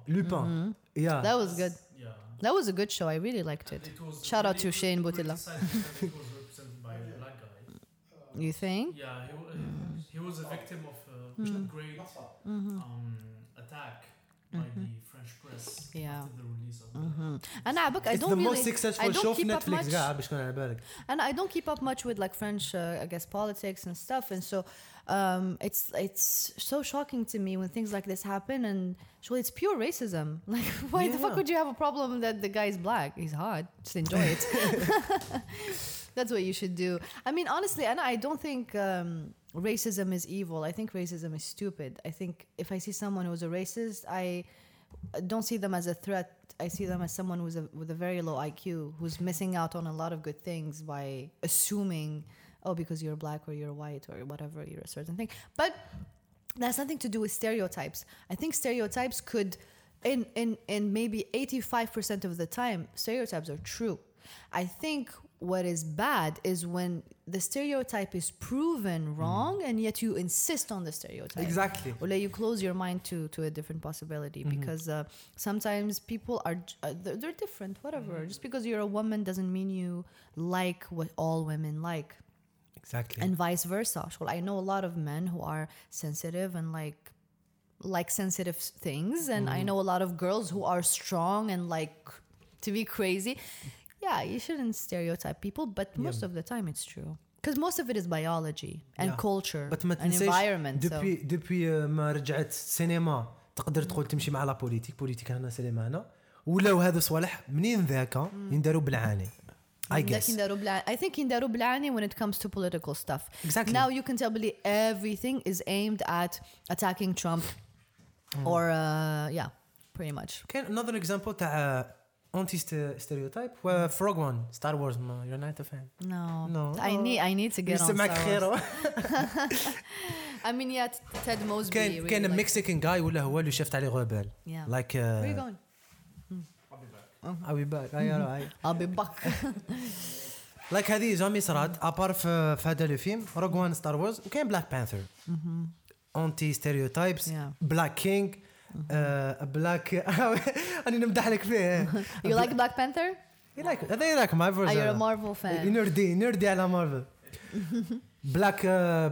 [SPEAKER 3] Lupin?
[SPEAKER 1] Lupin. Mm-hmm. Yeah.
[SPEAKER 2] That was good.
[SPEAKER 3] Yeah.
[SPEAKER 2] That was a good show. I really liked it.
[SPEAKER 3] it
[SPEAKER 2] Shout out to Shane
[SPEAKER 3] Butilla.
[SPEAKER 2] You think?
[SPEAKER 3] Yeah, he, was, mm. he was a victim of a mm. great mm-hmm. um, attack. Mm-hmm.
[SPEAKER 2] yeah.
[SPEAKER 3] Mm-hmm.
[SPEAKER 2] And I, I don't really, I don't keep up much, and I don't keep up much with like French, uh, I guess, politics and stuff. And so um, it's it's so shocking to me when things like this happen. And surely it's pure racism. Like, why yeah. the fuck would you have a problem that the guy is black? He's hot. Just enjoy it. That's what you should do. I mean, honestly, and I don't think um, racism is evil. I think racism is stupid. I think if I see someone who's a racist, I don't see them as a threat. I see them as someone who's a, with a very low IQ who's missing out on a lot of good things by assuming, oh, because you're black or you're white or whatever, you're a certain thing. But that's nothing to do with stereotypes. I think stereotypes could, in in in maybe eighty five percent of the time, stereotypes are true. I think what is bad is when the stereotype is proven wrong and yet you insist on the stereotype.
[SPEAKER 1] Exactly.
[SPEAKER 2] or let you close your mind to to a different possibility because uh, sometimes people are uh, they're, they're different whatever. Just because you're a woman doesn't mean you like what all women like.
[SPEAKER 1] Exactly.
[SPEAKER 2] and vice versa. Well i know a lot of men who are sensitive and like like sensitive things. And i know a lot of girls who are strong and like to be crazy yeah you shouldn't stereotype people but most of the time it's true because most of it is biology and
[SPEAKER 1] Yeah.
[SPEAKER 2] culture
[SPEAKER 1] بس ما
[SPEAKER 2] and
[SPEAKER 1] تنساش
[SPEAKER 2] environment so.
[SPEAKER 1] دوبي دوبي ما رجعت السينما تقدر تقول تمشي مع لا بوليتيك بوليتيك هنا سينما هنا ولاو هذا صوالح منين ذاك ينداروا بالعاني I
[SPEAKER 2] لكن
[SPEAKER 1] guess
[SPEAKER 2] داروا بلع- I think ينداروا بالعاني when it comes to political stuff.
[SPEAKER 1] Exactly.
[SPEAKER 2] Now you can tell بلي everything is aimed at attacking Trump or uh, yeah, pretty much.
[SPEAKER 1] كاين another example تاع انتي ستيريوتايب فروغ وان ستار وورز يور نايت فان
[SPEAKER 2] No.
[SPEAKER 1] No.
[SPEAKER 2] I need I need to get on
[SPEAKER 1] يسمعك
[SPEAKER 2] Star Wars.
[SPEAKER 1] خير
[SPEAKER 2] I mean yeah Ted Mosby
[SPEAKER 1] كاين
[SPEAKER 2] like-
[SPEAKER 1] مكسيكان جاي ولا هو اللي شفت عليه غبال
[SPEAKER 2] Yeah.
[SPEAKER 1] لايك
[SPEAKER 2] you going?
[SPEAKER 1] I'll be back هيا
[SPEAKER 2] I'll be back.
[SPEAKER 1] لايك هذه جامي صرات أبار في في هذا لو فيلم روغ وان ستار وورز وكاين بلاك بانثر انتي ستيريوتايبس. بلاك كينج بلاك راني نمدح لك فيه
[SPEAKER 2] you like Black Panther?
[SPEAKER 1] يلاك هذا يلاك ماي
[SPEAKER 2] Are you a Marvel fan?
[SPEAKER 1] نردي نردي على مارفل بلاك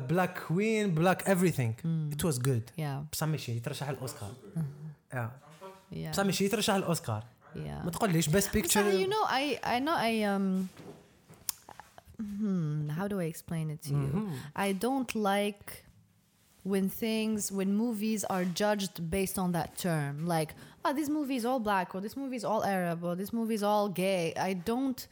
[SPEAKER 1] بلاك كوين بلاك everything it was good
[SPEAKER 2] Yeah.
[SPEAKER 1] بصح ماشي يترشح الاوسكار Yeah.
[SPEAKER 2] Yeah.
[SPEAKER 1] بصح ماشي يترشح الاوسكار
[SPEAKER 2] Yeah.
[SPEAKER 1] ما تقوليش best
[SPEAKER 2] بصح
[SPEAKER 1] picture
[SPEAKER 2] you know I I know I um hmm, how do I explain it to you? I don't like when things when movies are judged based on that term like oh this movie is all black or this movie is all Arab or this movie is all gay. I don't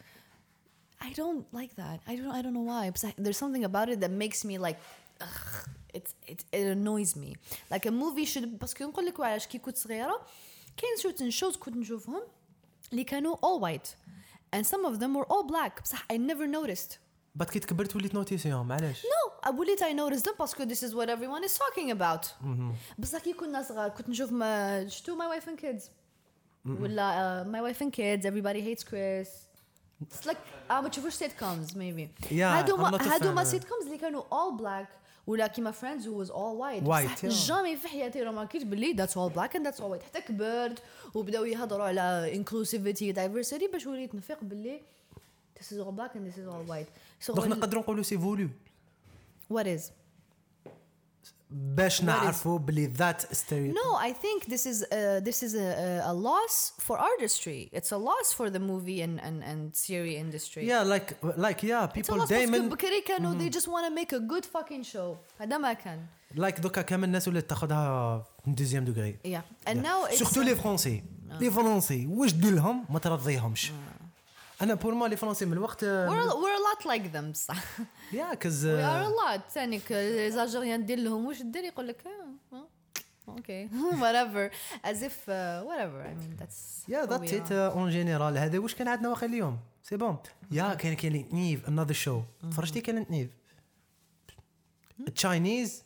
[SPEAKER 2] I don't like that. I don't I don't know why. But there's something about it that makes me like ugh, it's it, it annoys me. Like a movie should باسكو نقول لك وعلاش كي كنت صغيرة كاين certain shows كنت نشوفهم اللي كانوا all white and some of them were all black بصح I never noticed.
[SPEAKER 1] بعد كي تكبرت وليت نوتيسيون معلاش
[SPEAKER 2] نو وليت اي نوريس ذم باسكو ذيس از وات ايفري ون از توكينغ اباوت بصح كي كنا صغار كنت نشوف ما شتو ماي وايف اند كيدز ولا ماي وايف اند كيدز everybody هيتس كريس It's like آه، ما تشوفوش سيت كومز maybe هادو ما هادو ما سيت كومز اللي كانوا all black ولا كيما فريندز هو واز اول
[SPEAKER 1] وايت
[SPEAKER 2] بصح جامي في حياتي راه ما كنت بلي ذاتس اول بلاك اند ذاتس اول وايت حتى كبرت وبداو يهضروا على انكلوسيفيتي دايفرسيتي باش وليت نفيق بلي this is all black and this is all white.
[SPEAKER 1] دونك نقدروا نقولوا سي فولو
[SPEAKER 2] وات از
[SPEAKER 1] باش نعرفوا بلي ذات
[SPEAKER 2] ستيريوتايب نو اي ثينك ذيس از ذيس از ا لوس فور ارتستري اتس ا لوس فور ذا موفي اند اند اند سيري اندستري
[SPEAKER 1] يا لايك لايك يا بيبل دائما
[SPEAKER 2] بكري كانوا ذي جاست ونا ميك ا جود fucking شو هذا ما كان
[SPEAKER 1] لايك دوكا كامل الناس ولات تاخذها دوزيام دوغري
[SPEAKER 2] يا اند ناو
[SPEAKER 1] سورتو لي فرونسي لي فرونسي واش دير لهم ما ترضيهمش mm. أنا بور ما لي فرونسي من الوقت
[SPEAKER 2] we're a, we're a lot like them بصح.
[SPEAKER 1] يا كز
[SPEAKER 2] We are a lot. ثاني الجيريان دير لهم واش دير؟ يقول لك أوكي whatever. As if uh, whatever. I mean that's we
[SPEAKER 1] ات
[SPEAKER 2] are.
[SPEAKER 1] اون جينيرال هذا واش كان عندنا واخا اليوم؟ سي بون يا كان كاين نيف انذر شو تفرجتي كانت نيف. تشاينيز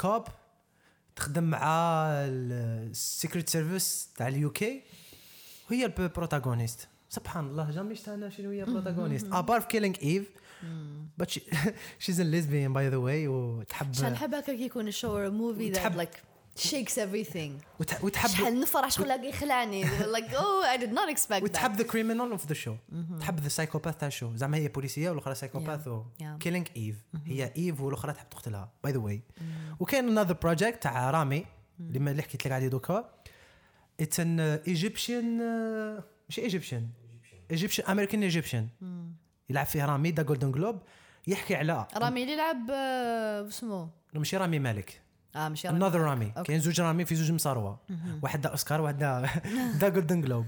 [SPEAKER 1] كوب تخدم مع السيكريت سيرفيس تاع اليو كي وهي البروتاغونيست سبحان الله جامي شفت أنا شنو هي البروتاغونيست ابار في كيلينج ايف بات شيز ان ليزبيان باي ذا واي وتحب
[SPEAKER 2] شحال نحب هكا كي يكون الشو موفي
[SPEAKER 1] تحب-
[SPEAKER 2] like shakes everything.
[SPEAKER 1] وتح- وتحب
[SPEAKER 2] شحال نفرح شغل يخلعني like oh I did not expect.
[SPEAKER 1] وتحب ذا كريمينال اوف ذا شو تحب ذا سايكوباث تاع الشو زعما هي بوليسية والأخرى سايكوباث. كيلينج ايف هي ايف والأخرى تحب تقتلها باي ذا واي وكاين انذر بروجيكت تاع رامي ما اللي حكيت لك عليه دوكا. اتس ان ايجيبشن ماشي ايجيبشن ايجيبشن امريكان ايجيبشن يلعب فيه رامي دا جولدن جلوب يحكي على
[SPEAKER 2] رامي اللي لعب آه، اسمه؟
[SPEAKER 1] ماشي رامي مالك.
[SPEAKER 2] آه مش رامي
[SPEAKER 1] انذر رامي. كاين زوج رامي في زوج مصاروة. واحد دا أوسكار واحد دا جولدن جلوب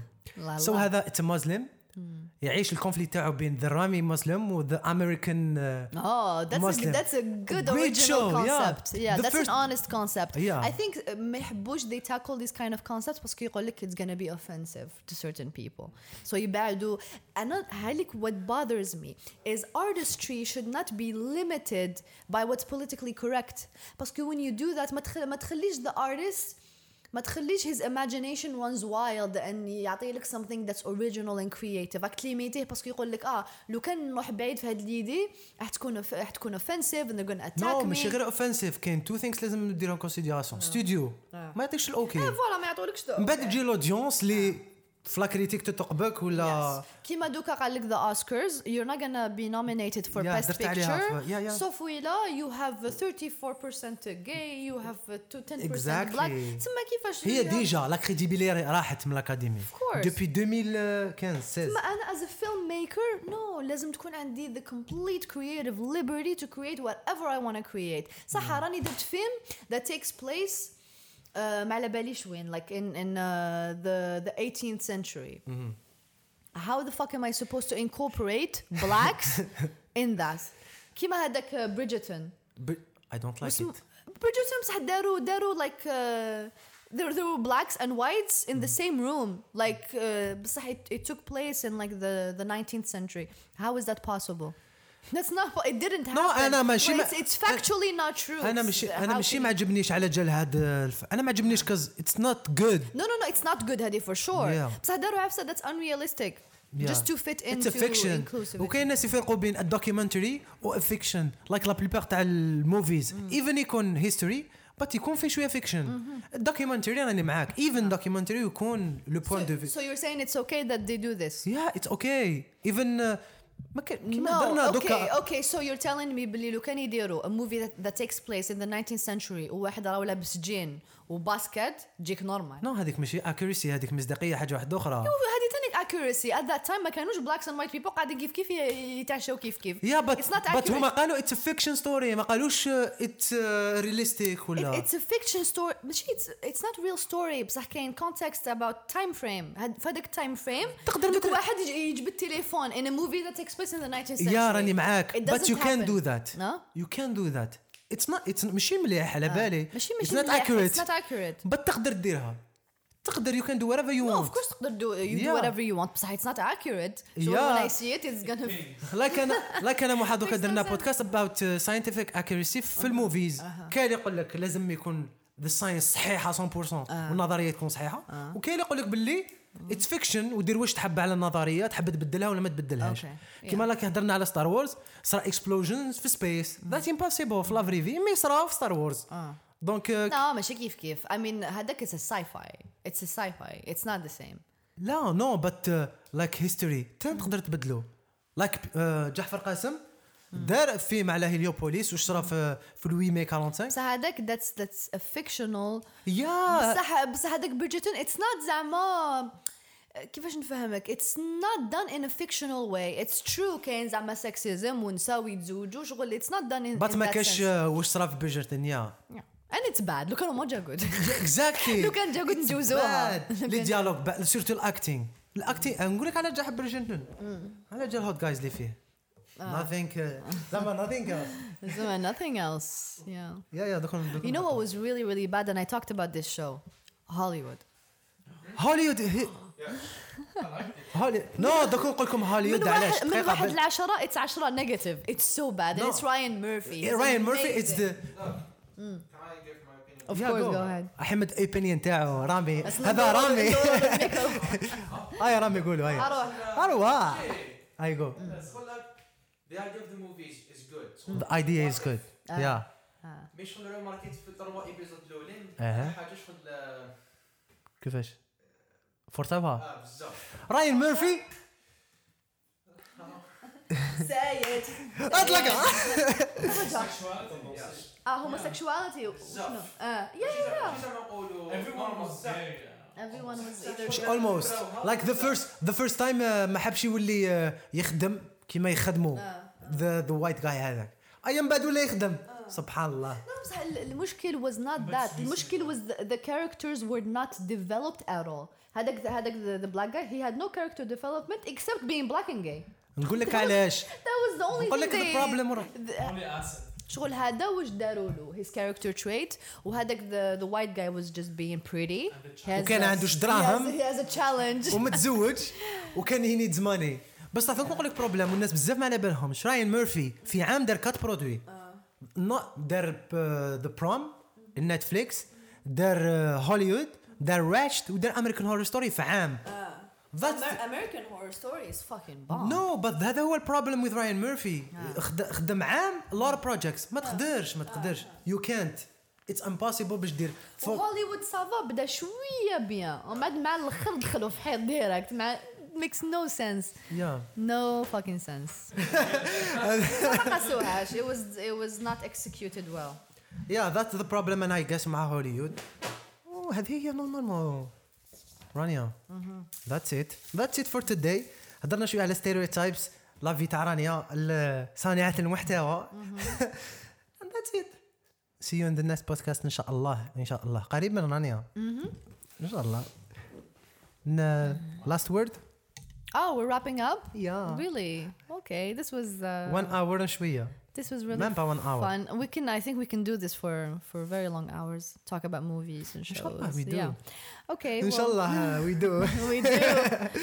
[SPEAKER 1] سو. هذا اتس مسلم يعيش الكونفلي تاعو بين ذا رامي مسلم وذا امريكان
[SPEAKER 2] Oh, that's a,
[SPEAKER 1] Muslim.
[SPEAKER 2] that's a good
[SPEAKER 1] Great
[SPEAKER 2] original
[SPEAKER 1] show, yeah.
[SPEAKER 2] concept. Yeah,
[SPEAKER 1] The
[SPEAKER 2] that's
[SPEAKER 1] first-
[SPEAKER 2] an honest concept.
[SPEAKER 1] Yeah.
[SPEAKER 2] I think uh, ما يحبوش they tackle these kind of concepts باسكو يقول لك it's gonna be offensive to certain people. So يبعدوا أنا هالك what bothers me is artistry should not be limited by what's politically correct. باسكو when you do that ما تخل ما تخليش the artist ما تخليش his imagination runs wild and يعطي لك something that's original and creative. راك تليميتيه باسكو يقول لك آه لو كان نروح بعيد في هاد ليدي راح تكون راح تكون offensive and they're gonna attack
[SPEAKER 1] نو
[SPEAKER 2] me.
[SPEAKER 1] ماشي غير اوفنسيف كاين تو ثينكس لازم نديرهم كونسيديراسيون ستوديو ما يعطيكش الاوكي
[SPEAKER 2] فوالا ما يعطولكش
[SPEAKER 1] من بعد تجي الاودينس اللي في لا كريتيك تتقبك ولا
[SPEAKER 2] yes. كيما دوكا قال لك ذا اوسكارز يور not
[SPEAKER 1] غانا بي
[SPEAKER 2] نومينيتد
[SPEAKER 1] فور بيست بيكتشر
[SPEAKER 2] سوف ويلا يو هاف 34% جاي يو هاف 10% بلاك تسمى كيفاش
[SPEAKER 1] هي ديجا لا كريديبيلي راحت من الاكاديمي دوبي 2015
[SPEAKER 2] تسمى أنا از فيلم ميكر نو لازم تكون عندي ذا كومبليت كرييتيف ليبرتي تو كرييت وات ايفر اي وان تو كرييت صح راني درت فيلم ذات تيكس بليس ما على باليش وين like in in uh, the the 18th century how the fuck am I supposed to incorporate blacks in that كيما هذاك بريدجتون
[SPEAKER 1] I don't like it
[SPEAKER 2] بريدجتون بصح داروا داروا like uh, there, there were blacks and whites in the same room like uh, بصح it, it took place in like the the 19th century how is that possible that's not it didn't happen
[SPEAKER 1] أنا ماشي
[SPEAKER 2] Well,
[SPEAKER 1] ما-
[SPEAKER 2] it's, it's factually not true
[SPEAKER 1] انا
[SPEAKER 2] It's
[SPEAKER 1] ماشي
[SPEAKER 2] how
[SPEAKER 1] انا ماشي
[SPEAKER 2] can
[SPEAKER 1] ما
[SPEAKER 2] you-
[SPEAKER 1] عجبنيش على جال هذا الف... انا ما عجبنيش كز اتس نوت جود
[SPEAKER 2] no no no it's not good هذه for sure
[SPEAKER 1] Yeah.
[SPEAKER 2] بصح داروا عفسه that's unrealistic just to fit
[SPEAKER 1] It's
[SPEAKER 2] into
[SPEAKER 1] a fiction
[SPEAKER 2] inclusivity
[SPEAKER 1] وكاين ناس يفرقوا بين الدوكيومنتري والفيكشن لايك لا بليبار تاع الموفيز ايفن يكون هيستوري بس يكون في شويه فيكشن الدوكيومنتري راني معاك ايفن دوكيومنتري يكون لو بوين دو
[SPEAKER 2] so, so you're saying it's okay that they do this
[SPEAKER 1] Yeah, it's okay. Even uh, ما كان كيما
[SPEAKER 2] No,
[SPEAKER 1] درنا
[SPEAKER 2] okay,
[SPEAKER 1] دوكا
[SPEAKER 2] okay, so you're telling me بلي لو كان يديروا a movie that, that takes place in the 19th century وواحد راه لابس جين وباسكت تجيك نورمال.
[SPEAKER 1] نو هذيك ماشي اكوريسي هذيك مصداقية حاجة واحدة أخرى.
[SPEAKER 2] هذه ثاني اكوريسي ات ذات تايم ما كانوش بلاكس اند وايت بيبل قاعدين كيف كيف يتعشوا كيف كيف.
[SPEAKER 1] يا
[SPEAKER 2] بس
[SPEAKER 1] بس هما قالوا اتس فيكشن ستوري ما قالوش اتس ريليستيك
[SPEAKER 2] uh,
[SPEAKER 1] ولا.
[SPEAKER 2] اتس فيكشن ستوري ماشي اتس نوت ريل ستوري بصح كاين كونتكست اباوت تايم فريم فهذاك التايم فريم
[SPEAKER 1] تقدر تقول
[SPEAKER 2] واحد يجبد التليفون ان موفي ذات اكسبريس بليس ان ذا 19
[SPEAKER 1] يا راني معاك. بس
[SPEAKER 2] يو
[SPEAKER 1] كان دو
[SPEAKER 2] ذات
[SPEAKER 1] يو كان دو ذات اتس نوت اتس ماشي مليح على بالي.
[SPEAKER 2] ماشي ماشي مليح اتس نوت اكوريت
[SPEAKER 1] بس تقدر ديرها تقدر يو كان دو وات ايفر
[SPEAKER 2] يو وونت
[SPEAKER 1] اوف
[SPEAKER 2] كورس تقدر دو يو دو
[SPEAKER 1] وات
[SPEAKER 2] ايفر يو وونت بصح اتس نوت اكوريت
[SPEAKER 1] سو
[SPEAKER 2] وين اي سي ات اتس غانا
[SPEAKER 1] لايك أنا لايك أنا واحد دوكا درنا بودكاست اباوت ساينتيفيك اكوريسي في الموفيز كاين يقول لك لازم يكون ذا ساينس صحيحة 100% والنظرية تكون صحيحة. وكاين اللي يقول لك باللي اتس فيكشن ودير واش تحب على النظرية تحب تبدلها ولا ما تبدلهاش.
[SPEAKER 2] Okay.
[SPEAKER 1] كيما لاك هضرنا على ستار وورز صرا اكسبلوجنز في سبيس ذات امبوسيبل في لافري في مي صرا في ستار وورز دونك
[SPEAKER 2] no ماشي كيف كيف I mean هذاك it's a sci-fi. It's a sci-fi. It's not the same.
[SPEAKER 1] لا نو بت لايك هيستوري تقدر تبدلو. لايك جعفر قاسم دار فيلم على هيليوبوليس واش صرا في في الوي مي 45
[SPEAKER 2] بصح هذاك that's a fictional.
[SPEAKER 1] يا!
[SPEAKER 2] بصح بصح هذاك بريدجيتون it's not زعما كيفاش نفهمك؟ It's not done in a fictional way. It's true كاين زعما سكسيزم ونساو يتزوجوا شغل it's not done in,
[SPEAKER 1] بات ما كاش. آه، واش صرا في بيجرتون يا
[SPEAKER 2] it's bad. لو كانوا ما جا good
[SPEAKER 1] اكزاكتلي
[SPEAKER 2] لو كان جا good نجوزوها.
[SPEAKER 1] لي ديالوج سيرتو الاكتينغ الاكتينغ نقول لك على جا حب بريجرتون على جا الهوت جايز اللي فيه. nothing uh, زعما nothing else.
[SPEAKER 2] so nothing else yeah
[SPEAKER 1] يا يا دوك
[SPEAKER 2] you know what was really really bad and I talked about this show Hollywood
[SPEAKER 1] هوليوود هولي نو دوك نقول لكم
[SPEAKER 2] من
[SPEAKER 1] هوليوود علاش
[SPEAKER 2] واحد من
[SPEAKER 1] دقيقه
[SPEAKER 2] واحد
[SPEAKER 1] بل-
[SPEAKER 2] لعشرة it's عشرة negative it's so bad and
[SPEAKER 1] No.
[SPEAKER 2] it's Ryan Murphy He's
[SPEAKER 1] راين مورفي اتس
[SPEAKER 2] amazing.
[SPEAKER 1] ذا
[SPEAKER 4] Can I give my opinion?
[SPEAKER 2] of
[SPEAKER 1] Yeah,
[SPEAKER 2] course
[SPEAKER 1] go.
[SPEAKER 2] go ahead
[SPEAKER 1] احمد الاوبينيون تاعو رامي
[SPEAKER 2] بس
[SPEAKER 1] هذا
[SPEAKER 2] ندور-
[SPEAKER 1] رامي
[SPEAKER 2] ندور الميكرو.
[SPEAKER 1] هاي رامي قولوا هاي
[SPEAKER 2] اروح
[SPEAKER 1] اروح هاي جو
[SPEAKER 5] تقول لك the idea of the movie is, is good.
[SPEAKER 1] So the idea is good. آه،, آه،, آه. yeah. آه.
[SPEAKER 5] مي شغل لو ماركيت في الثلاث ايبيزود الأولين.
[SPEAKER 1] أه.
[SPEAKER 5] حاجة شغل
[SPEAKER 1] كيفاش؟ فورتابها
[SPEAKER 5] آه بزاف
[SPEAKER 1] راين ميرفي
[SPEAKER 2] سايد. أطلق. آه هما سكشواليتي وشنو؟
[SPEAKER 5] آه. يا يا
[SPEAKER 3] everyone was
[SPEAKER 1] almost. like the first the first time آه، ما حبش يولي يخدم. كيما يخدموا. ذا ذا وايت جاي هذاك. ايا من بعد ولا يخدم. سبحان الله.
[SPEAKER 2] بصح المشكل واز نوت ذات المشكل واز ذا كاركترز وير نوت ديفلوبت ات اول هذاك هذاك ذا بلاك جاي هي هاد نو كاركتر ديفلوبمنت اكسبت بين بلاك اند جاي
[SPEAKER 1] نقول لك علاش؟ نقول لك
[SPEAKER 3] البروبليم
[SPEAKER 2] شغل هذا واش داروا له؟ هيز كاركتر تريت وهذاك ذا وايت جاي واز جاست بين بريتي
[SPEAKER 1] وكان
[SPEAKER 2] عنده
[SPEAKER 1] دراهم
[SPEAKER 2] هي از ا تشالنج
[SPEAKER 1] ومتزوج. وكان هي نيدز ماني بس تعرف نقول لك بروبليم والناس بزاف ما على بالهمش راين ميرفي في عام دار كات برودوي. نو دار ذا بروم النتفليكس دار هوليوود دار راتشت ودار امريكان هورر ستوري في عام. That's
[SPEAKER 2] American Horror Story is fucking bomb.
[SPEAKER 1] نو بس هذا هو البروبلم وذ راين ميرفي خدم عام لور بروجيكتس ما تقدرش ما تقدرش. يو كانت اتس امبوسيبل باش دير.
[SPEAKER 2] هوليوود سافا بدا شوية بيان ومن بعد مع الآخر دخلوا في حيط ديريكت مع makes no sense
[SPEAKER 1] يا
[SPEAKER 2] no fucking sense ما قاسوهاش it was it was not executed well
[SPEAKER 1] يا ذاتس ذا بروبلم انا جاس مع هوليوود وهذه هي نورمال رانيا ذاتس ات ذاتس ات فور توداي هضرنا شويه على ستيريوتايبس لافي تاع رانيا ال- صانعة المحتوى ذاتس ات سي يو ان ذا نيكست بودكاست ان شاء الله ان شاء الله قريبا رانيا ان شاء الله لاست وورد
[SPEAKER 2] oh we're wrapping up
[SPEAKER 1] Yeah.
[SPEAKER 2] really okay this was uh,
[SPEAKER 1] 1 اور شويه
[SPEAKER 2] this was really
[SPEAKER 1] Même pas one hour.
[SPEAKER 2] fun we can I think we can do this for for very long hours talk about movies and shows
[SPEAKER 1] Inshallah, we do.
[SPEAKER 2] yeah okay
[SPEAKER 1] ان
[SPEAKER 2] well-
[SPEAKER 1] شاء الله وي دو
[SPEAKER 2] we do.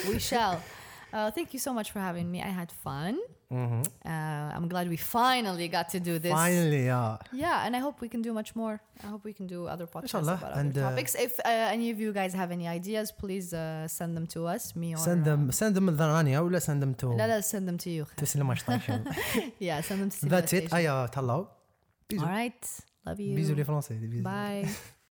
[SPEAKER 2] we shall. Uh, thank you so much for having me. I had fun. Uh, I'm glad we finally got to do this.
[SPEAKER 1] فاينلي يا
[SPEAKER 2] Yeah, and I hope we can do much more. I hope we can do other podcasts
[SPEAKER 1] Inshallah,
[SPEAKER 2] about other
[SPEAKER 1] and, uh,
[SPEAKER 2] topics. If uh, any of you guys have any ideas, please uh, send them to us. Me or
[SPEAKER 1] send them send them رانيا ولا send them to
[SPEAKER 2] لا لا send them to you.
[SPEAKER 1] تسلم station
[SPEAKER 2] yeah, send them to
[SPEAKER 1] That's it.
[SPEAKER 2] Civilization.
[SPEAKER 1] ايا تهلاو
[SPEAKER 2] All right. Love you.
[SPEAKER 1] بيزو لي فرونسي بيزو
[SPEAKER 2] Bye.